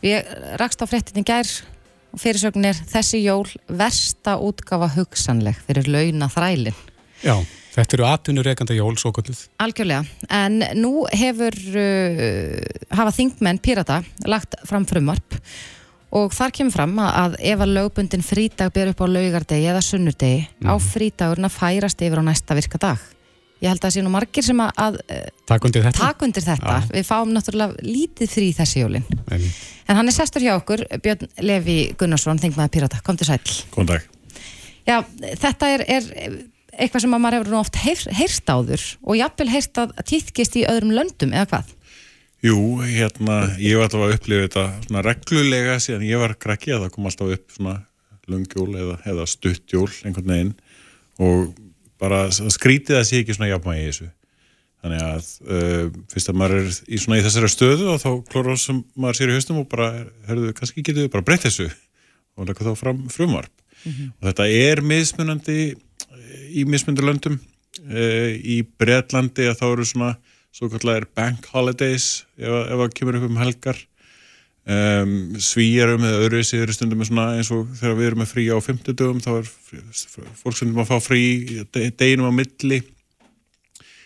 Ég rakst á fréttin í gær og fyrirsögn er þessi jól versta útgafa hugsanleg fyrir launa þrælinn. Já, þetta eru atvinnur rekanda jól, svo kvölduð. Algjörlega, en nú hefur uh, hafa þingmenn Pírata lagt fram frumvarp og þar kemur fram að- ef að lögbundin frídag ber upp á laugardegi eða sunnudegi á frídagurinn að færast yfir á næsta virka dag. Ég held að það sé nú margir sem að, að uh, Takk undir þetta. taka undir þetta. Já. Við fáum náttúrulega lítið frí þessi jólin. En, En hann er sestur hjá okkur, Björn Levi Gunnarsson, þingmaður Pírata. Kom til sæl. Já, þetta er, er eitthvað sem að maður hefur nú oft heyr, heyrst áður og jafnvel heyrst að týðkist í öðrum löndum eða hvað? Jú, hérna, ég var alltaf að upplifa þetta svona reglulega síðan ég var krakki að það kom alltaf upp svona lungjól eða, eða stuttjól einhvern veginn og bara skrítið að sé ekki svona jafnvægi í þessu. Þannig að uh, fyrst að maður er í svona í þessari stöðu og þá klórar sem maður sér í haustum og bara, herruðu, kannski getur við bara breytt þessu og leggur þá fram frumvarp. Og þetta er mismunandi eh, í mismunandi löndum. Uh, í Bretlandi að þá eru svona svo kallar bank holidays ef, að- ef það kemur upp um helgar um, svíjar með öðru sér stundum eins og þegar við erum með frí á 50 dögum þá er fólk stundum að fá frí de- deginum á milli.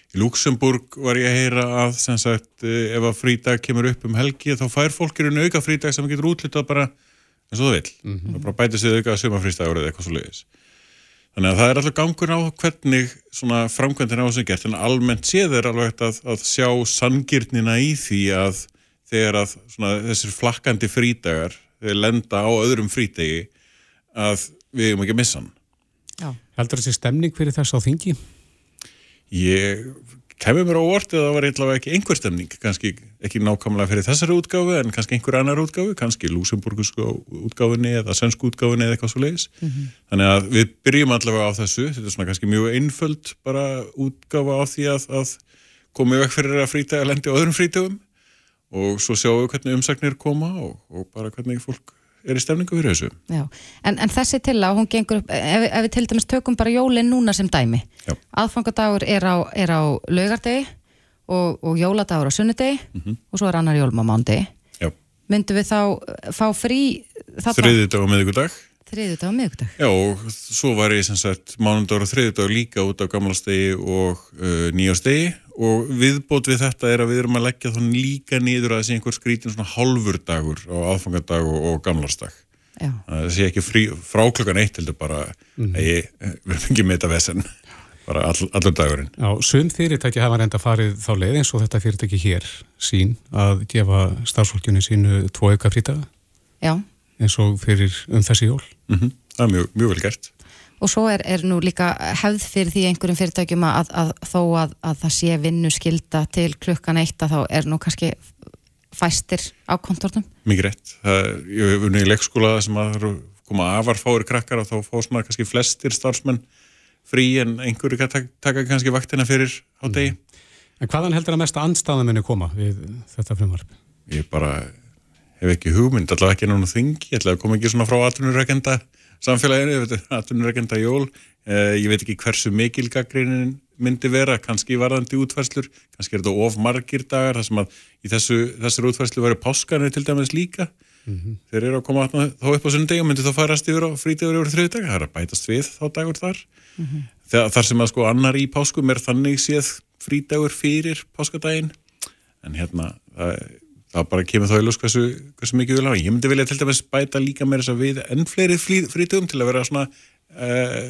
Í Luxemburg var ég að heyra að sem sagt eh, ef að frídag kemur upp um helgi þá fær fólk í raun auka frídag sem getur útlitað bara eins og það vill. Það bara bætist við auka sumafrístagur eða eitthvað svo leiðis Þannig að það er alltaf gangur á hvernig svona framkvæmdina á er gert en almennt séð er alveg að, að sjá sangirnina í því að þegar að svona, þessir flakkandi frídagar lenda á öðrum frítegi að við erum ekki að missa hann. Já. heldur þessi stemning fyrir þess á þingi? Ég kemur mér á orð eða það var eitthvað ekki einhver stemning, kannski ekki nákvæmlega fyrir þessari útgáfu en kannski einhver annar útgáfu, kannski lúsemburgusku útgáfunni eða svensku útgáfunni eða eitthvað svo leiðis. Þannig að við byrjum allavega á þessu, þetta er svona kannski mjög einföld bara útgáfa á því að, að komið vekk fyrir að frítæga lendi á öðrum frítægum og svo sjáum við hvernig umsagnir koma og, og bara hvernig fólk er í stemningu fyrir þessu. Já, en, en þessi til að hún gengur upp, ef, ef við til dæmis tökum bara jólin núna sem dæmi, Já. aðfangadagur er á, er á laugardegi og, og jóladagur á sunnudegi og svo er annar jólum á mándegi. Já, Myndum við þá fá frí þriði dag og miðvikudag. Þriðudag og miðugdag. Já, og svo var ég sem sagt mánundagur og þriðudag líka út á gamlastegi og uh, nýjastegi og viðbót við þetta er að við erum að leggja þannig líka niður að þessi einhver skrítin svona hálfur dagur á aðfangadag og, og gamlastag. Já. Það sé ekki frí, frá klokkan eitt heldur bara, mm. ég, við erum ekki með þetta vesen, bara all, allur dagurinn. Já, sum fyrirtæki hafa reynda farið þá leið eins og þetta fyrirtæki hér sín að gefa starfsfólkjunni sínu tvo auka frítaga Já. Eins og fyrir um þessi jól. Mm Það er mjög, mjög vel gert. Og svo er, er nú líka hefð fyrir því einhverjum fyrirtækjum að, að, þó að, að það sé vinnu skilda til klukkan eitt að þá er nú kannski fæstir á kontortum. Mikið rétt. Það, ég hef unnið í leikskóla sem að það eru koma afar fáir krakkar og þá fá svona kannski flestir starfsmenn frí en einhverju kann taka, kannski vaktina fyrir hádegi. En hvaðan heldur að mesta andstaða muni koma við þetta frumvarp? Ég bara hef ekki hugmynd, allavega ekki núna þingi, að koma ekki svona frá atvinnurekenda samfélaginu, atvinnurekenda jól, eh, ég veit ekki hversu mikil gaggrínin myndi vera, kannski varðandi útfærslur, kannski er þetta of margir dagar, þar sem að í þessu, þessar útfærslu verður páskanir til dæmis líka, þeir eru að koma þarna þá upp á sundegi og myndi þá farast yfir á frítegur yfir þriðu daga, það er að bætast við þá dagur þar, Þegar, þar sem að sko annar í páskum er þannig séð frítegur fyrir páskadaginn, en hérna það, það bara kemur þá í ljós hversu, hversu mikið vil hafa. Ég myndi vilja til dæmis bæta líka meira þess að við enn fleiri frítögum til að vera svona uh,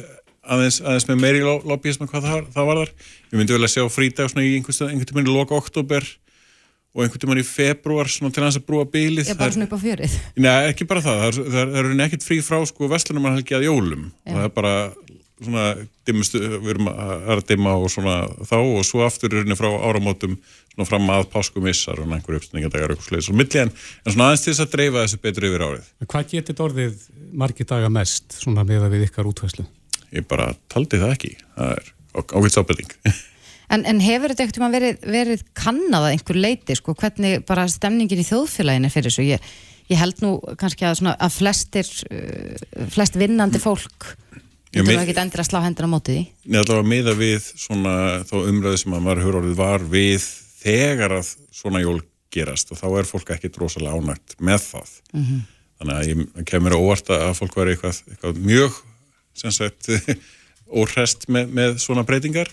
aðeins, aðeins með meiri lo- lobbyism hvað það, það varðar. Ég myndi vilja sjá frídag svona í einhvern tímann í loka oktober og einhvern tímann í februar svona til hans að brúa bylið. Ég bara svona upp á fjörið. Nei, ekki bara það. Það er, það er, er ekkert frí frá sko vestlunum að helgi að jólum. Já. Það er bara svona dimmustu, við erum að, að dimma og svona þá og svo aftur er henni frá áramótum svona fram að páskumissar og einhverju uppstingadagar og sliðis og milli en, svona aðeins til þess að dreifa þessu betur yfir árið. En hvað getur þetta orðið margir daga mest svona meða við ykkar útvæslu? Ég bara taldi það ekki. Það er ágætt sábending. En, en hefur þetta ekkert verið, verið kannað að einhver leiti, sko, hvernig bara stemningin í þjóðfélaginu er fyrir þessu? Ég, ég held nú kannski að, svona, að flestir, uh, flest vinnandi fólk Mér- nú ekki endur að slá hendur á móti því. Nei, allavega miða við svona þá umræðu sem að maður hefur orðið var við þegar að svona jól gerast og þá er fólk ekkit rosalega ánægt með það. -hmm. Þannig að ég kemur á óvart að fólk veri eitthvað, eitthvað mjög sagt órest með, með svona breytingar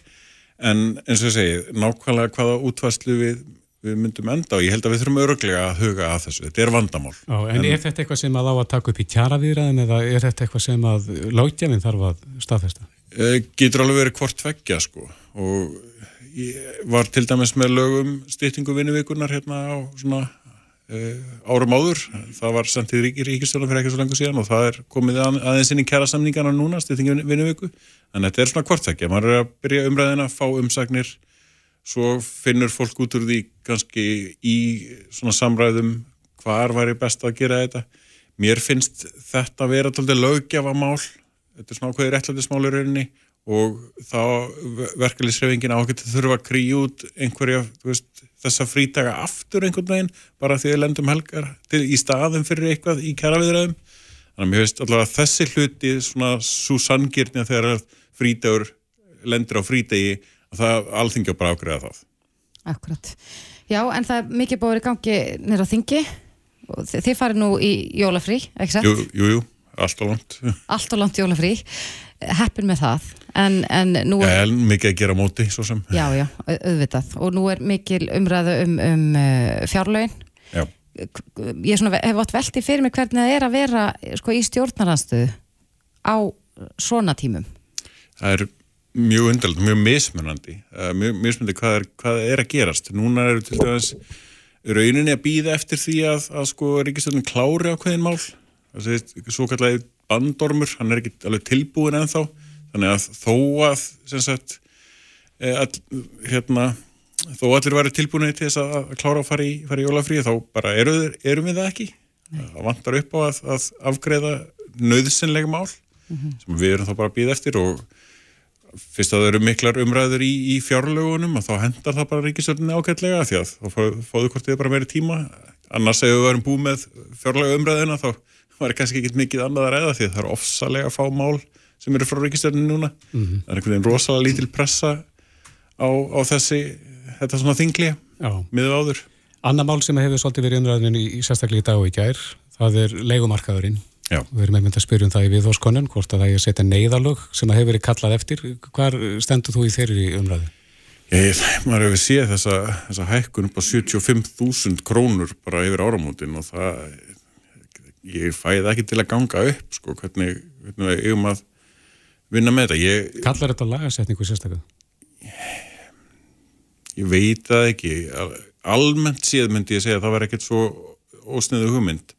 en eins og ég segi, nákvæmlega hvaða útvæslu við, við myndum enda og ég held að við þurfum öruglega að huga að þessu. Þetta er vandamál. Já, en, er þetta eitthvað sem að á að taka upp í kjaraviðræðin eða er þetta eitthvað sem að lágjafinn þarf að staðfesta? Eh, getur alveg verið hvort tveggja sko og ég var til dæmis með lögum styttingu vinnuvikunar hérna á svona uh, árum áður það var sendt ríkir ríkistjóðan fyrir ekki svo lengur síðan og það er komið að, aðeins inn í kæra samningana núna, styttingu vinnuviku en þetta er svona hvort tveggja, maður er að byrja umræðina fá umsagnir svo finnur fólk út úr því kannski í svona samræðum hvar væri best að gera þetta mér finnst þetta vera tóldi löggjafa þetta er svona ákveðið réttlætismál í rauninni og þá verkefliðsrefingin á að þurfa að krýja út einhverja, veist, þessa frítaga aftur einhvern veginn, bara því að lendum helgar til, í staðum fyrir eitthvað í kæraviðræðum. Þannig að mér veist allavega að þessi hluti, svona svo sanngirni að þegar að frítagur lendir á frítagi, að það alþingja bara ágreða það. Akkurat. Já, en það er mikið búið í gangi nýra þingi og þi- þið farið nú í jólafrí, ekki satt? Jú, jú, jú, alltaf langt. Allt og langt jólafrí, heppin með það, en, en nú er... en mikið að gera móti, svo sem. Já, já, au- auðvitað. Og nú er mikil umræðu um, um uh, fjárlögin. Já. Ég svona, hef átt velti fyrir mig hvernig það er að vera sko, í stjórnaranstöðu á svona tímum. það er mjög undarlegt, mjög mismunandi. Uh, mjög mismunandi hvað er, hvað er að gerast. Núna eru til dæmis rauninni að býða eftir því að, að sko ríkistöldin klári á hverðin mál. Þessi svo kallagi bandormur hann er ekki alveg tilbúin ennþá. Þannig að þó að sagt eh, all, hérna þó allir væri tilbúinni til þess að, klára að fara í, í jólafríi þá bara eru, erum við það ekki. Það vantar upp á að, að afgreða nöðsynlega mál sem við erum þá bara að býða eftir og fyrst að það eru miklar umræður í, í fjárlögunum að þá hendar það bara ríkistöldinni ágætlega því að þá hvort þið bara meiri tíma. Annars ef við varum búið með fjárlögu umræðina þá var kannski ekkit mikið annað að ræða því að það er ofsalega fá mál sem eru frá ríkistöldinni núna. Það er einhvern veginn rosalega lítil pressa á, á þessi þetta svona þingli miður áður. Anna mál sem hefur svolítið verið umræðinu í sérstaklega í dag og í gær, það er leigumarkaðurinn Já. Við erum einmitt að spyrja um það í viðhóskonun, hvort að það er að setja neyðalög sem að hefur verið kallað eftir. Hvar stendur þú í þeirri umræðu? Ég, maður hefur séð þessa, þessa hækkun upp á 75.000 krónur bara yfir áramótin og það ég fæði ekki til að ganga upp sko, hvernig, hvernig við eigum að vinna með þetta. Ég, Kallar þetta lagasetningu sérstaklega? ég veit það ekki. Al- Almennt séð myndi ég segja að það var ekkert svo ósniðu hugmynd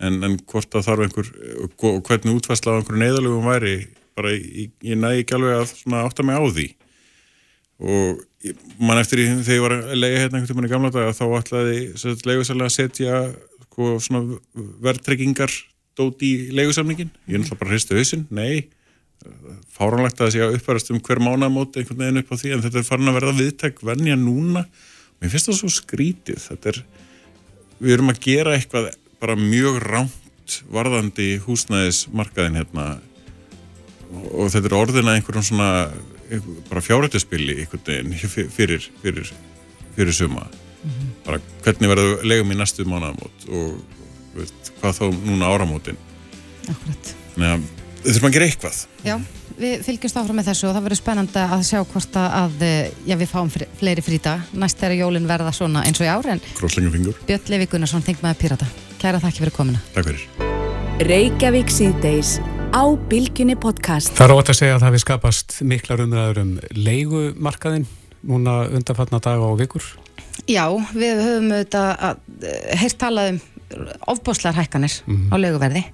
en, en hvort að þarf einhver og hvernig útfærsla á einhverju neyðalögum væri bara ég, næði ekki alveg að svona átta mig á því. Og ég- man eftir því þegar ég var að lega hérna einhvern tímann í gamla daga þá ætlaði leigusalega að setja sko, svona verðtryggingar dót í leigusamningin ég er náttúrulega bara hristu hausinn, nei. Fáránlegt að það sé að uppfærast um hver mánamót einhvern veginn upp á því en þetta er farin að verða viðtæk venja núna. Mér finnst það svo skrítið. Er, við erum að gera eitthvað bara mjög rámt varðandi húsnæðismarkaðin hérna. Og, þetta er orðina einhverjum svona bara fyr- fyrir, fyrir, fyrir suma. Bara hvernig verður legum í næstu mánamót og veist, hvað þá núna áramótin? Akkurat. Að við þurfum að gera eitthvað. Já, við fylgjumst áfram með þessu og það verður spennandi að sjá hvort að, að já, við fáum fleiri frídag næst þegar jólin verða svona eins og í ár en Krosslengum fingur, Björn Levi Gunnarsson, þingmaður Pírata Kæra þakki fyrir komuna. Takk fyrir. Reykjavík síðdeis á Bilginni podcast. Það er ótt að segja að það við skapast miklar umræður um leigumarkaðin núna undanfarnar daga og vikur. Já, við höfum auðvitað heilt talað um ofbóðslar hækkanir á leiguverði.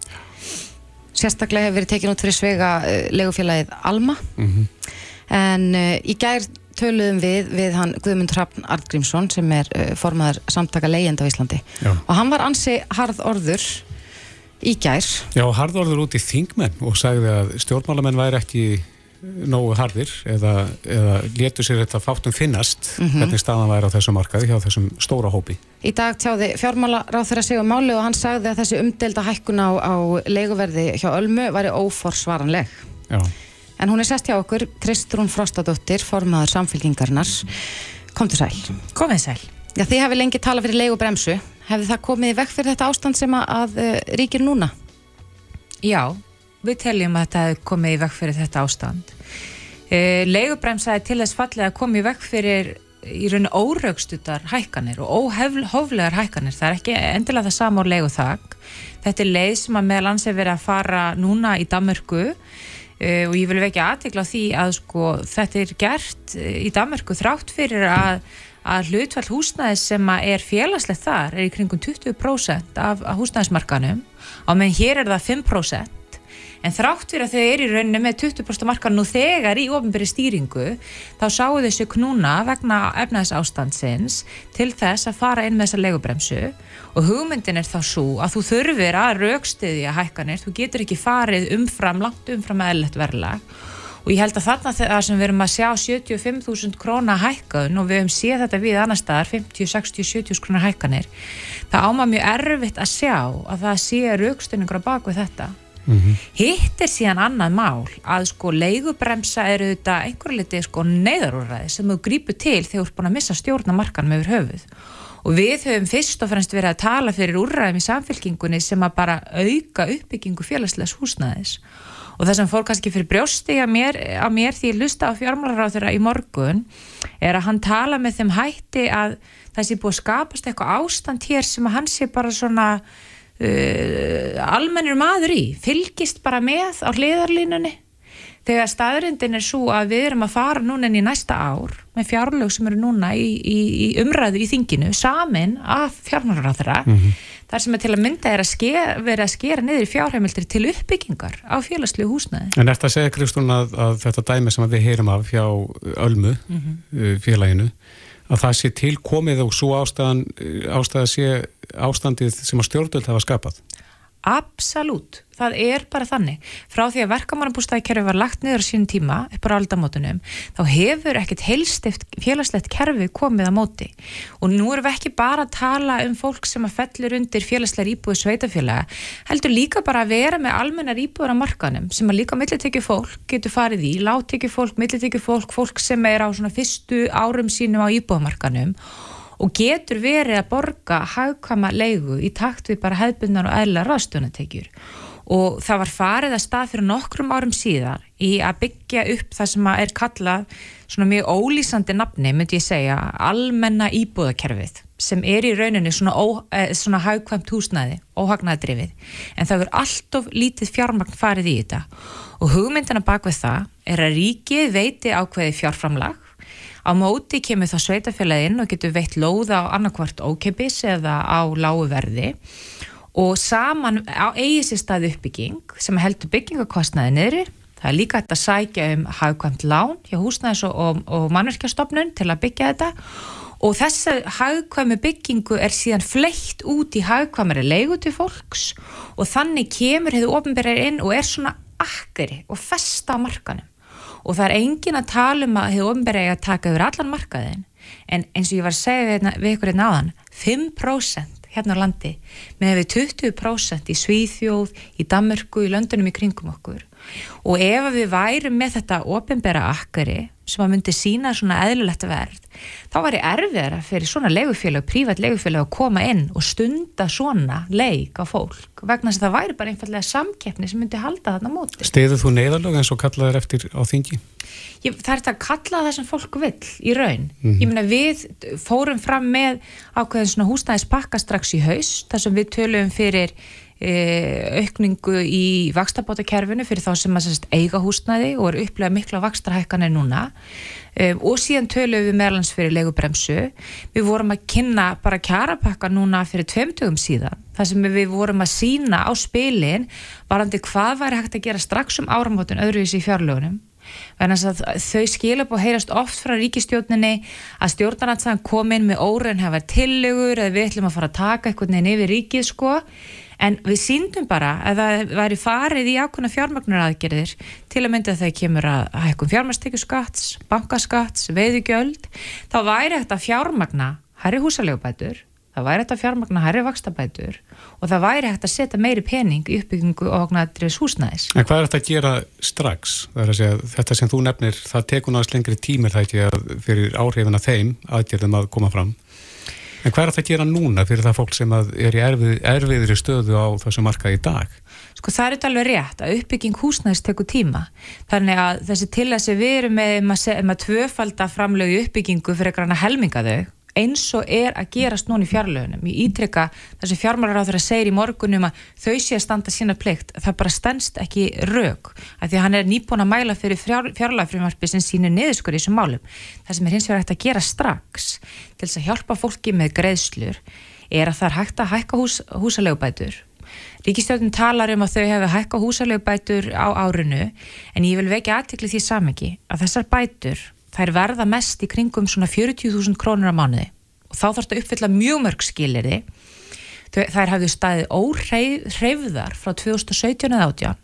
Sérstaklega hefur verið tekin út fyrir svega uh, leigufélagið Alma. En uh, í gær töluðum við við hann Guðmund Hrafn Artgrímsson sem er uh, formaður samtaka leigjenda á Íslandi Já. og hann var ansi harð orður í gær Já, harðorður út í þingmenn og sagði að stjórnmálamenn væri ekki nógu harðir eða, eða létu sér þetta fátum finnast hvernig staðan væri á þessum markaði hjá þessum stóra hópi. Í dag tjáði fjármálaráð þeirra sig um máli og hann sagði að þessi umdelda hækkun á, á leiguverði hjá Ölmu væri óforsvaranleg. Já, En hún er sest hjá okkur, Kristrún Frostadóttir, formaður samfélkingarnar. Komdu sæl. Komið sæl. Já, þið hefði lengi talað fyrir leigubremsu. Hefði það komið vekk fyrir þetta ástand sem að, uh, ríkir núna? Já, við teljum að þetta hefði komið vekk fyrir þetta ástand. Uh, leigubremsa er til þess fallið að koma í vekk fyrir í rauninu óraugstutar hækkanir og óhoflegar hækkanir. Það er ekki endilega það sama á leiguþak. Þetta er leið sem að meðal hans er verið að fara núna í Danmörku uh, og ég vil vekja aðtekla á því að sko, þetta er gert uh, í Danmörku þrátt fyrir að að hlutfall húsnæðis sem er félagslegt þar er í kringum 20% af, húsnæðismarkanum á meðan hér er það 5% en þrátt fyrir að þau eru í rauninni með 20% markan nú þegar í ofinberi stýringu þá sáu þessu knúna vegna efnaðis ástandsins til þess að fara inn með þessa legubremsu og hugmyndin er þá svo að þú þurfir að raukstiðja hækkanir, þú getur ekki farið umfram, langt umfram eðlert verðlag. Og ég held að þarna þegar sem við erum að sjá 75.000 króna hækkun og við höfum séð þetta við annar staðar 50, 60, 70 króna hækkanir það áma mjög erfitt að sjá að það sé raukstunningur á baku þetta hitt er síðan annað mál að sko leigubremsa eru þetta einhverju liti sko neyðarúræði sem þú grípur til þegar þú ert búin að missa stjórnamarkan með yfir höfuð. Og við höfum fyrst og fremst verið að tala fyrir úrræðum í samfélkingunni sem að bara auka uppbyggingu félagslegs húsnæðis. Og það sem fór kannski fyrir brjósti að mér, að mér því ég lusta á fjármálaráð þeirra í morgun er að hann tala með þeim hætti að það sé búið að skapast eitthvað ástand hér sem að hann sé bara svona uh, almennur maður í fylgist bara með á hliðarlínunni. Þegar staðrindin er svo að við erum að fara núna inn í næsta ár með fjárlög sem eru núna í, í, í umræðu í þinginu samin af fjármálaráð þeirra þar sem er til að mynda er að skera, vera að skera niður í fjárheimildir til uppbyggingar á félagslegu húsnæði. en eftir að segja Kristún að, að þetta dæmi sem við heyrum af hjá Ölmu uh, félaginu að það sé tilkomið og svo ástæðan, ástæða sé ástandið sem að stjórnvöld hafa skapað. Absolút, það er bara þannig. Frá því að verkamannabústæðikerfi var lagt niður sín tíma upp á aldamótunum, þá hefur ekkert heilstift félagslegt kerfi komið á móti. Og nú erum við ekki bara að tala um fólk sem að fellur undir félagslegar íbúið sveitafélaga, heldur líka bara að vera með almennar íbúður á markanum, sem að líka millitekju fólk getur farið í, láttekju fólk, millitekju fólk, fólk sem er á svona fyrstu árum sínum á íbúðamarkanum og getur verið að borga hagkama leigu í takt við bara hefðbundan og eðla ráðstöðunatekjur og það var farið að stað fyrir nokkrum árum síðar í að byggja upp það sem er kallað svona mjög ólýsandi nafni, myndi ég segja, almenna íbúðakerfið sem er í rauninni svona, ó, eh, svona haugkvæmt húsnæði, óhagnæðdrifið, en það verður alltof lítið fjármagn farið í þetta. Og hugmyndina bak við það er að ríkið veiti ákveði fjárframlag á móti kemur þá sveitafélaginn og getur veitt lóða á annarkvart ókeppis eða á lágu verði. Og saman á eigi sér stað uppbygging sem heldur byggingakostnaði niðri. Það er líka hægt að sækja um hagkvæmt lán hjá húsnæðis og, og, og mannverkjastofnun til að byggja þetta. Og þessa hagkvæmi byggingu er síðan fleitt út í hagkvæmari leigu til fólks. Og þannig kemur hefur ofinberðar inn og er svona akkeri og festa á markanum og það er engin að tala um að hefur ofinberðar að taka yfir allan markaðin en eins og ég var að segja við, við ykkur einn áðan 5% hérna á landi með við 20% í Svíþjóð, í Danmörku, í löndunum í kringum okkur og ef við værum með þetta ofinbera akkari sem að myndi sína svona eðlulegt verð þá var ég erfiðara fyrir svona legufélag, prívat legufélag að koma inn og stunda svona leik á fólk vegna þess að það væri bara einfallega samkeppni sem myndi halda þarna móti. Steyður þú neyðalög eins og kallaður eftir á þingi? Ég, það er þetta að kalla það sem fólk vil í raun. Mm -hmm. Ég meina við fórum fram með ákveðin svona húsnæðispakka strax í haus þar sem við töluðum fyrir aukningu í vakstabótakerfinu fyrir þá sem að sérst, eiga húsnæði og er upplegað mikla vakstarhækkanir núna. Um, og síðan töluðum við meðlans fyrir legubremsu við vorum að kynna bara kjarapakka núna fyrir tveimtugum síðan þar sem við vorum að sína á spilin varandi hvað væri hægt að gera strax um áramótun öðruvísi í fjárlögunum. Þau skilja búið að heyrast oft frá ríkistjórninni að stjórnarnatsaðan kom inn með óraun hefa tillegur eða við ætlum að fara að taka eitthvað nefn yfir ríkið sko en við síndum bara að það væri farið í ákveðna fjármagnar aðgerðir til að mynda þegar kemur að hækkum fjármastekjuskatts, bankaskatts, veiðugjöld þá væri þetta fjármagna herri húsalegubætur það væri þetta fjármagna herri vakstabætur og það væri hægt að setja meiri pening í uppbyggingu og oknaðriðs húsnæðis. En hvað er þetta að gera strax? Að segja, þetta sem þú nefnir, það tekur náttúrulega lengri tímir það ekki að fyrir áhrifin að þeim aðgerðum að koma fram. En hvað er þetta að gera núna fyrir það fólk sem er í erfið, erfiðri stöðu á þessu marka í dag? Sko það er þetta alveg rétt að uppbygging húsnæðis tekur tíma. Þannig að þessi til að við erum með, með, tvöfalda framlögu uppbyggingu fyrir eitthvað helminga þau eins og er að gerast núna í fjarlögunum. Ég ítrykka þessi fjármálar á þeirra segir í morgunum að þau sé að standa sína plikt. Það bara stendst ekki rauk af því að hann er nýbúin að mæla fyrir fjárlagfrumvarpi sem sínir niðurskur í þessum málum. Það sem er hins vegar hægt að gera strax til þess að hjálpa fólki með greiðslur er að það er hægt að hækka hús, húsalegubætur. Ríkistjóðin talar um að þau hefur hækka húsalegubætur á árinu en ég vil vekja aðtikli því samengi að þessar bætur þær verða mest í kringum svona 40.000 krónur á mánuði. Og þá þarf þetta að uppfylla mjög mörg skilirði þær hafðu staðið óhreyfðar frá 2017 eða 18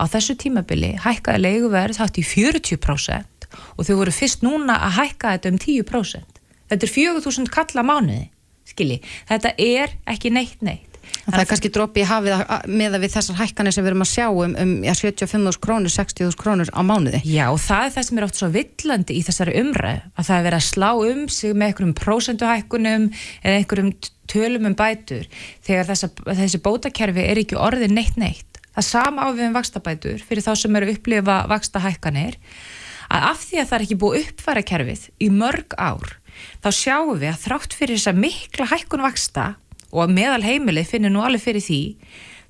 á þessu tímabili hækkaði leiguverð þátt í 40% og þau voru fyrst núna að hækka þetta um 10% þetta er 4.000 kalla mánuði skilji, þetta er ekki neitt neitt Það er kannski droppi í hafið með að við þessar hækkanir sem við erum að sjá um, um ja, 75.000 krónur, 60.000 krónur á mánuði. Já það er það sem er oft svo villandi í þessari umræð að það er verið að slá um sig með einhverjum prósenduhækkunum eða einhverjum tölum um bætur þegar þessa, þessi bótakerfi er ekki orðið neitt neitt. Það sama á við um vakstabætur fyrir þá sem eru að upplifa vakstahækkanir að af því að það er ekki búið uppfæra kerfið í mörg ár þá sjáum við að þrátt fyrir þessa mikla hækkun vaksta og meðal heimilið finnir nú alveg fyrir því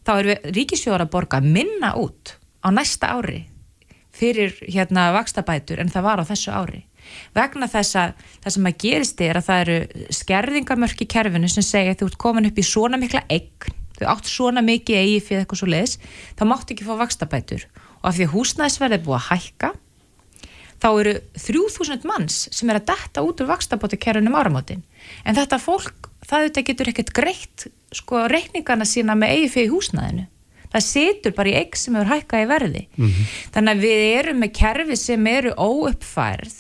þá er ríkisjóðar að borga minna út á næsta ári fyrir hérna vakstabætur en það var á þessu ári. Vegna þess að það sem að gerist er að það eru skerðingamörk í kerfinu sem segja að þú ert komin upp í svona mikla eign, þú átt svona mikið eigi fyrir eitthvað svo leiðis, þá máttu ekki fá vakstabætur og af því að húsnæðisverði er búið að hækka þá eru 3000 manns sem er að detta út úr vakstabótakerfinum áramótin. En þetta fólk það auðvitað getur ekkert greitt sko reikningana sína með eigi fyrir húsnaðinu það setur bara í eigg sem eru hækkað í verði. Mm -hmm. þannig að við erum með kerfi sem eru óuppfærð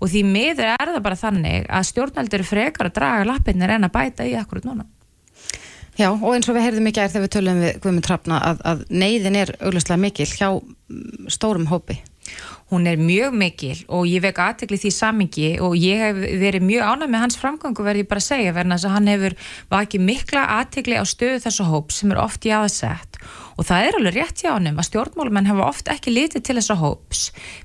og því miður er það bara þannig að stjórnaldur frekar að draga lappinir en að bæta í akkurat núna. Já og eins og við heyrðum ekki er þegar við tölum við Guðmund Trafna að, að neyðin er auglustlega mikil hjá stórum hópi hún er mjög mikil og ég vek aðtekli því samingi og ég hef verið mjög ánæg með hans framgangu verði ég bara að segja verðan að hann hefur vakið mikla aðtekli á stöðu þessu hóp sem er oft í aðsett og það er alveg rétt hjá honum að stjórnmálumenn hafa oft ekki litið til þessa hóps.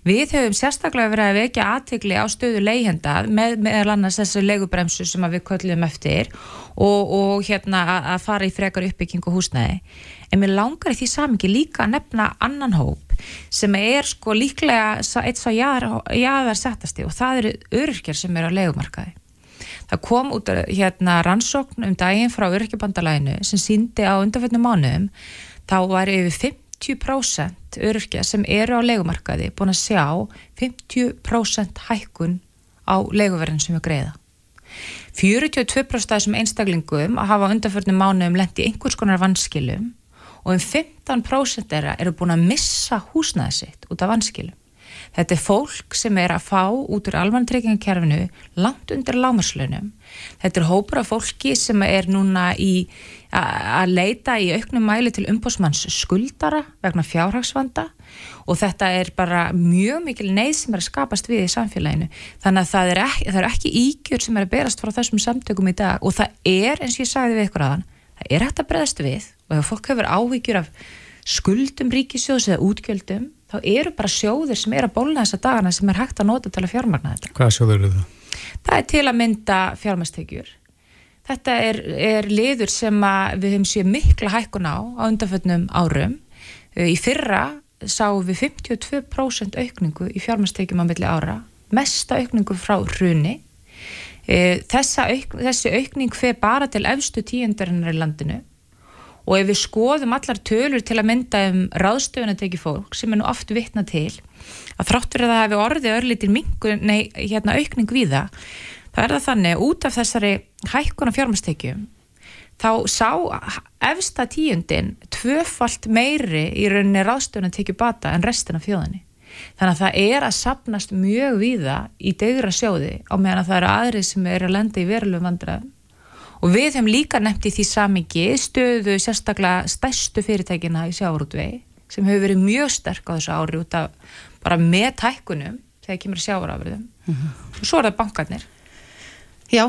Við höfum sérstaklega verið að vekja aðtegli á stöðu leihenda með meðal annars þessi leigubremsu sem við köllum eftir og, og hérna að fara í frekar uppbyggingu húsnæði. En mér langar í því samingi líka að nefna annan hóp sem er sko líklega eitt svo jáðar settasti og það eru öryrkjar sem eru á leigumarkaði Það kom út hérna rannsókn um daginn frá öryrkjabandalæinu sem síndi á undanfjöldnum mánuðum þá var yfir 50% öryrkja sem eru á legumarkaði búin að sjá 50% hækkun á leguverðin sem er greiða. 42% af þessum einstaklingum að hafa undanfjöldnum mánuðum lendi einhvers konar vanskilum og um 15% eru búin að missa húsnæði sitt út af vanskilum. Þetta er fólk sem er að fá út úr almantryggingarkerfinu langt undir lámarslunum. Þetta er hópur af fólki sem er núna í að leita í auknum mæli til umbósmanns skuldara vegna fjárhagsvanda og þetta er bara mjög mikil neyð sem er að skapast við í samfélaginu. Þannig að það er ekki, það er ekki ígjur sem er að berast frá þessum samtökum í dag og það er, eins og ég sagði við ykkur aðan, það er hægt að breðast við og ef fólk hefur áhyggjur af skuldum ríkisjóðs eða útgjöldum þá eru bara sjóðir sem er að bólna þessa dagana sem er hægt að nota til að fjármagna þetta. Hvaða sjóður eru það? Það er til að mynda fjármæstekjur. Þetta er, er liður sem við hefum séð mikla hækkun á á undanfötnum árum. Í fyrra sáum við 52% aukningu í fjármæstekjum á milli ára, mesta aukningu frá hruni. Þessa auk, þessi aukning fer bara til efstu tíundarinnar í landinu og ef við skoðum allar tölur til að mynda um ráðstöfun að teki fólk sem er nú oft vittna til að þráttur að það hefur orðið örlitir mingun, nei, hérna aukning við það þá er það þannig út af þessari hækkuna fjármastekjum þá sá efsta tíundin tvöfalt meiri í rauninni ráðstöfun að teki bata en restin af fjóðinni þannig að það er að sapnast mjög viða í degra sjóði á meðan að það eru aðrið sem er að lenda í verulegum vandræðum og við hefum líka nefnt í því samingi stöðu sérstaklega stærstu fyrirtækina í sjávarútvegi sem hefur verið mjög sterk á þessu ári út af bara með tækkunum þegar kemur sjávarafriðum mm -hmm. og svo er það bankarnir. Já,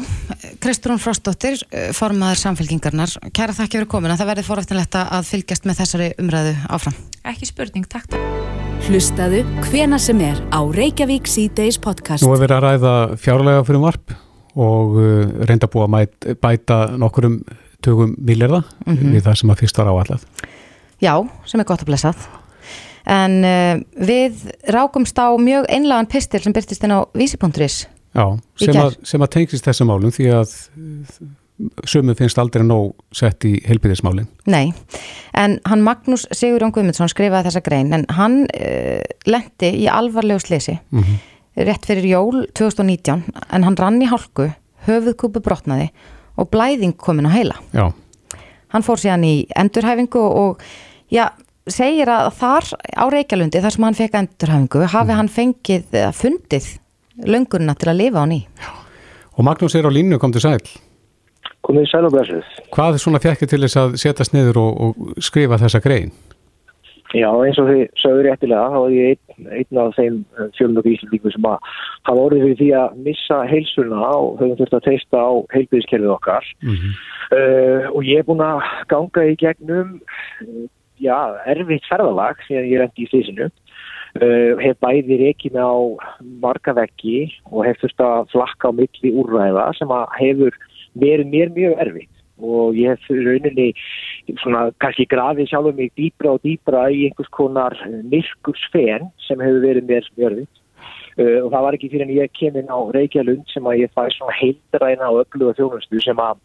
Kristrún Frostóttir formaður samfélkingarnar, kæra þakki fyrir komina það verður forrættinlegt að fylgjast með þessari umræðu áfram. Ekki spurning, takk Hlustaðu hvena sem er á Reykjavík C-Days podcast. Nú er verið að ræða fjárlega fyrir varp og uh, reynda búið að mæt, bæta nokkurum tökum miljarda mm -hmm. við það sem að fyrst var áallat. Já, sem er gott að blessað. En uh, við rákumst á mjög einlagan pistil sem byrtist inn á vísi.is. Já, sem að, sem að tengist þessum málum því að sömu finnst aldrei nóg sett í helbíðismálinn. Nei, en hann Magnús Sigurjón Guðmundsson skrifaði þessa grein en hann uh, lendi í alvarlegu slisi. Mm -hmm rétt fyrir jól 2019 en hann rann í hálku, höfuðkúpu brotnaði og blæðing komin á heila. Já. Hann fór síðan í endurhæfingu og já, segir að þar á Reykjalundi, þar sem hann fekk endurhæfingu, hafi mm. hann fengið, fundið löngurna til að lifa á ný. Já. Og Magnús er á línu, kom til sæl. Komið sæl og blessið. Hvað er svona fjekkið til þess að setjast niður og, og skrifa þessa grein? Já, eins og þið sögur réttilega, þá er ég einn, einn af þeim eh, fjölmjöku íslendingum sem að hafa orðið fyrir því að missa heilsuna og höfum þurft að teista á heilbyrðiskerfið okkar. Mm -hmm. uh, og ég er búin að ganga í gegnum já, erfitt ferðalag síðan ég rendi í slísinu uh, hef bæði reikið á markaveggi og hef þurft að flakka á milli úrræða sem að hefur verið mér mjög erfitt og ég hef rauninni svona kannski grafið sjálfur mig dýbra og dýbra í einhvers konar myrkursfen sem hefur verið mér smjörðið uh, og það var ekki fyrir en ég kemur á Reykjavílund sem að ég fæ svona heildræna og ölluga þjónustu sem að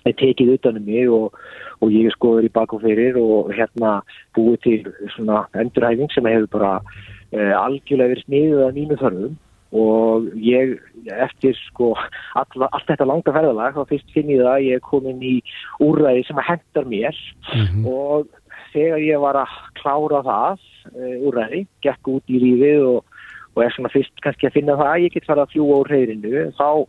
tekið utanum mig og, og ég er skoður í bak og fyrir og hérna búið til svona endurhæfing sem hefur bara uh, algjörlega verið sniðið að nýmu þörfum og ég eftir sko all, allt þetta langa ferðalag þá fyrst finn ég það að ég er komin í úrræði sem að hendar mér mm -hmm. og þegar ég var að klára það uh, úrræði, gekk út í lífið og, og er svona fyrst kannski að finna það að ég get fara að fljúa úr reyðinu þá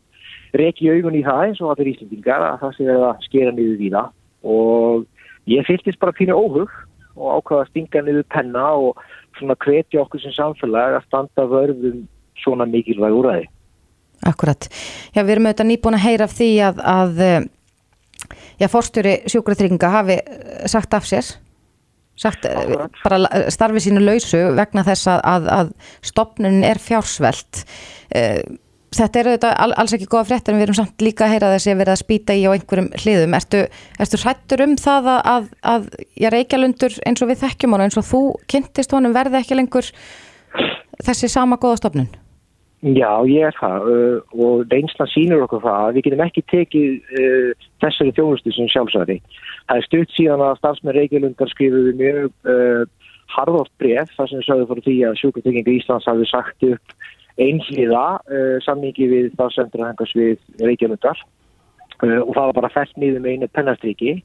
reki ég augun í það eins og allir íslendingar að það sé að skera niður við það og ég fyrstist bara að finna óhug og ákvaða að stinga niður penna og svona hvetja okkur sem samfélag að standa vörðum svona mikilvæg úræði. Akkurat. Já, við erum auðvitað nýbúin að heyra af því að, að já, fórstjóri sjúkratrygginga hafi sagt af sér sagt eh, bara starfi sínu lausu vegna þess að, að, að stopnunin er fjársvelt Eh, þetta eru þetta alls ekki góða fréttir en við erum samt líka að heyra þessi að vera að spýta í á einhverjum hliðum ertu, ertu hrættur um það að, að, að já, Reykjalundur eins og við þekkjum hann eins og þú kynntist honum verði ekki lengur þessi sama góða stopnun Já, ég er það uh, og reynsla sínur okkur það að við getum ekki tekið uh, þessari þjónustu sem sjálfsvæði. Það er stutt síðan að stafsmenn Reykjavílundar skrifuði mjög uh, harðort bref þar sem sögðu fyrir því að sjúkartökingu Íslands hafi sagt upp einhliða uh, sammingi við það sendur að hengast við Reykjavílundar uh, og það var bara fælt niður með einu pennastriki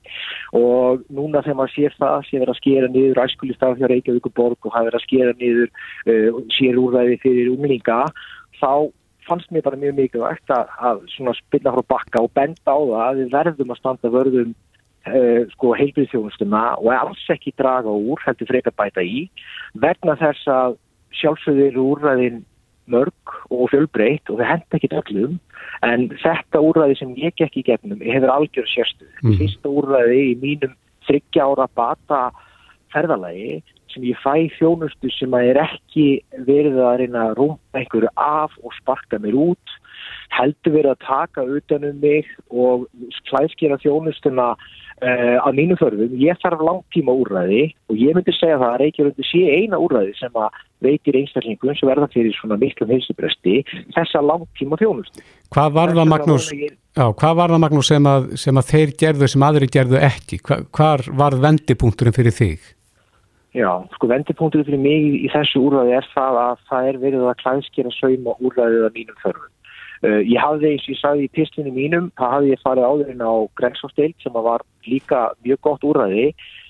og núna þegar maður sér það sé verið að skera niður æskulistaf hjá Reykjavíkuborg og hafa verið að skera niður uh, sér úrvæði fyrir umlinga þá fannst mér bara mjög mikilvægt að, að spilla frá bakka og benda á það að við verðum að standa vörðum uh, sko heilbríðþjónustuna og alls ekki draga úr, heldur frekar bæta í vegna þess að sjálfsögðir úrræðin mörg og fjölbreytt og það henda ekki öllum en þetta úrræði sem ég gekk í gegnum hefur algjör sérstuð. Mm. Fyrsta úrræði í mínum þryggja ára bata ferðalagi sem ég fæ þjónustu sem að er ekki verið að reyna að rúma einhverju af og sparka mér út heldur verið að taka utanum mig og klæðskera þjónustuna uh, að mínu förðum ég þarf langtíma úrræði og ég myndi segja það að Reykjavík sé eina úrræði sem að veitir einstaklingum sem verða fyrir svona miklum heilsubresti þessa langtíma þjónustu Hvað var það Magnús, já, hvað var það Magnús sem að, sem að þeir gerðu sem aðri gerðu ekki? Hva, hvar var vendipunkturinn fyrir þig? Já, sko vendipunkturinn fyrir mig í þessu úrræði er það að það er verið að klæðskera sauma úrræðið að mínum þörfum. Uh, ég hafði, eins og ég sagði í pistlinu mínum, það hafði ég farið áðurinn á Grensóstild sem var líka mjög gott úrræði,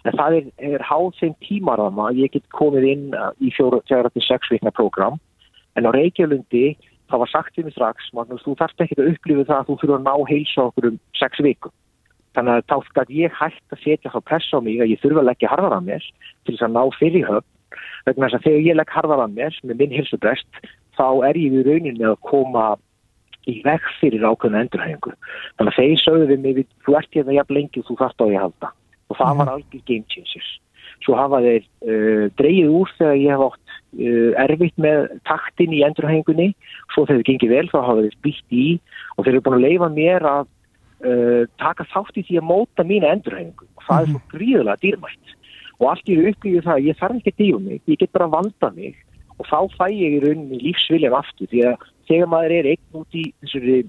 en það er, er háð þeim tímarama að ég get komið inn í 4-6 vikna program, en á Reykjavílundi það var sagt um mig strax, Magnús, þú þarft ekki að upplifa það að þú fyrir að ná heilsa okkur um 6 vikum. Þannig að þá skal ég hægt að setja þá press á mig að ég þurfa að leggja harðar að mér til þess að ná fyrir höfn. Vegna þess að þegar ég legg harðar að mér með minn hilsubrest þá er ég við rauninni að koma í veg fyrir ákveðna endurhæfingu. Þannig að þeir sögðu við mig, þú ert hérna jafn lengi og þú þarft á ég halda. Og það var algjör game changers. Svo hafa þeir uh, dreyið úr þegar ég hef átt uh, erfitt með taktin í endurhæfingunni. Svo þegar þið gengið vel þá hafa þeir byggt í og þeir eru búin að leifa mér að uh, taka þátt í því að móta mína endurhæfingu og það mm -hmm. er svo gríðilega dýrmætt og allt í upplýðu það að ég þarf ekki að dífa mig, ég get bara að valda mig og þá fæ ég í rauninni lífsviljan aftur því að þegar maður er einn út í þessari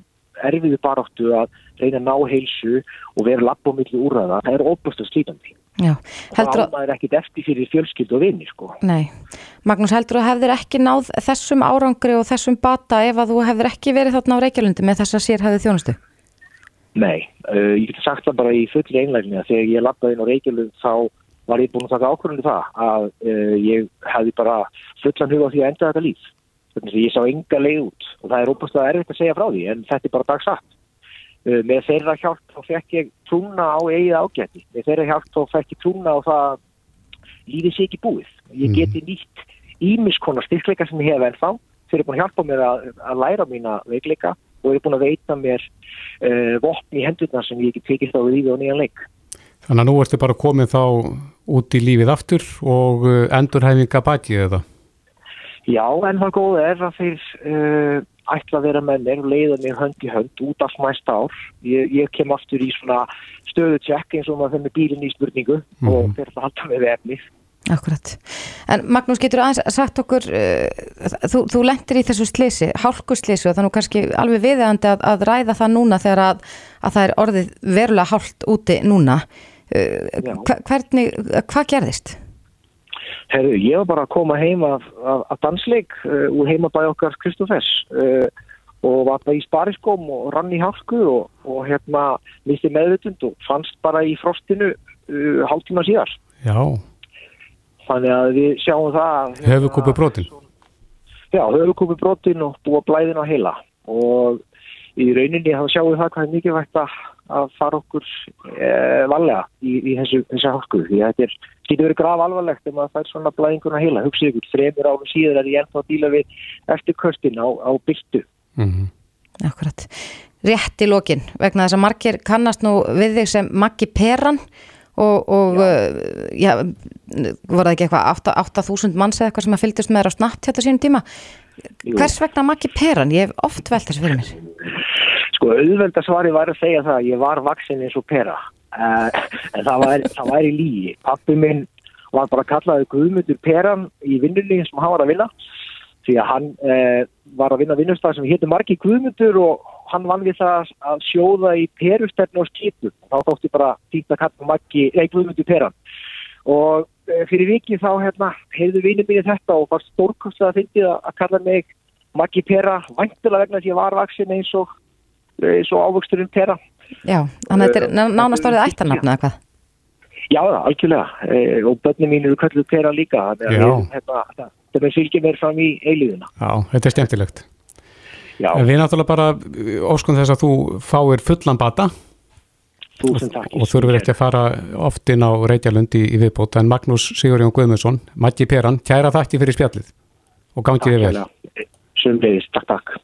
erfiðu baráttu að reyna að ná heilsu og vera lapp á milli úrraða, það er óbúst að slítandi Já, og þá er ekkit eftir fyrir fjölskyld og vinni sko. Nei, Magnús heldur að hefðir ekki náð þessum árangri og þessum bata ef að þú hefðir ekki verið þarna á Reykjalundi með þess að sér hefði þjónustu? Nei, uh, ég geti sagt það bara í fulli einlægni að þegar ég lappaði inn á Reykjavík þá var ég búin að taka ákvörðinu það að uh, ég hefði bara fullan huga á því að enda þetta líf. Þannig að ég sá enga leið út og það er óbúinlega erfitt að segja frá því en þetta er bara dagsatt. Uh, með þeirra hjálp þá fekk ég trúna á eigið ágætti. Með þeirra hjálp þá fekk ég trúna á það lífið sé ekki búið. Ég geti nýtt ímiskona styrkleika sem ég hef ennþá. Þeir eru búin að hjálpa mér að, að læra mína veikleika og eru búin að veita mér uh, vopn í hendurna sem ég ekki tekist á lífi og nýjan leik. Þannig að nú ertu bara komið þá út í lífið aftur og uh, endurhæfinga bætið eða? Já, en það góða er að þeir uh, ætla að vera með mér og leiða mér hönd í hönd út af mæsta ár. Ég, ég kem aftur í svona stöðu tjekk eins og maður þeim með bílinn í spurningu mm. og þeir ætla alltaf með efnið. Akkurat. En Magnús, getur aðeins sagt okkur, uh, þú, þú lendir í þessu slisi, hálkuslisi og þannig kannski alveg viðeigandi að, að ræða það núna þegar að, að það er orðið verulega hálkt úti núna. Uh, hvernig, hvað gerðist? Herru, ég var bara að koma heim af, af, af dansleik uh, úr heimabæði okkar Kristófers og var bara í spariskóm og rann í hálku og, og hérna misti meðvutund og fannst bara í frostinu hálftíma síðar. Já. Þannig að við sjáum það Hefur kúpið brotin? Já, hefur kúpið brotin og búa blæðin á heila. Og í rauninni þá sjáum við það hvað er mikilvægt að, að fara okkur e, valega í, í þessu, þessu hálku. Því að þetta er, getur verið graf alvarlegt ef maður fær svona blæðinguna heila. Hugsið ykkur, þremur árum síðan er ég ennþá að díla við eftir köstin á, á byrtu mm -hmm. Akkurat. Rétt í lokin, vegna þess að margir kannast nú við þig sem Maggi Peran og, og já. já, voru það ekki eitthvað 8 8.000 manns eða eitthvað sem að fylgdust með þér á snatt hérna sínum tíma hvers vegna Maggi Peran, ég hef oft velt þessu fyrir mér Sko, auðvelda svari var að segja það að ég var vaksin eins og pera. Uh, en það var, það var í lígi. Pappi minn var bara kallaði Guðmundur Peran í vinnunni sem hann var að vinna. Því að hann uh, var að vinna vinnustag sem héttu margi Guðmundur og hann vann við það að sjóða í perustefnu og skipum. Þá þótti bara fínt að kalla Maggi, nei Guðmundur Peran. Og uh, fyrir vikið þá hérna, heyrðu vinnum minni þetta og var stórkostið að fyndið að kalla mig Maggi Pera, væntilega vegna því að ég var vaksin eins og eins og ávöxturinn Pera. Já, þannig að þetta er ná- nánast orðið ættarnafna eða hvað Já, algjörlega. E, og börnum mín eru kölluð Pera líka. Þannig að við, hérna, fylgir mér fram í eiliðuna. Já, þetta er skemmtilegt. Já, við náttúrulega bara uh, óskum þess að þú fáir fullan bata þúsund takk. og þurfur ekki að fara oft inn á Reykjalund í, í viðbót. En Magnús Sigurjón Guðmundsson, Maggi Peran, kæra þakki fyrir spjallið og gangið þið vel. Sumleiðis, takk, takk.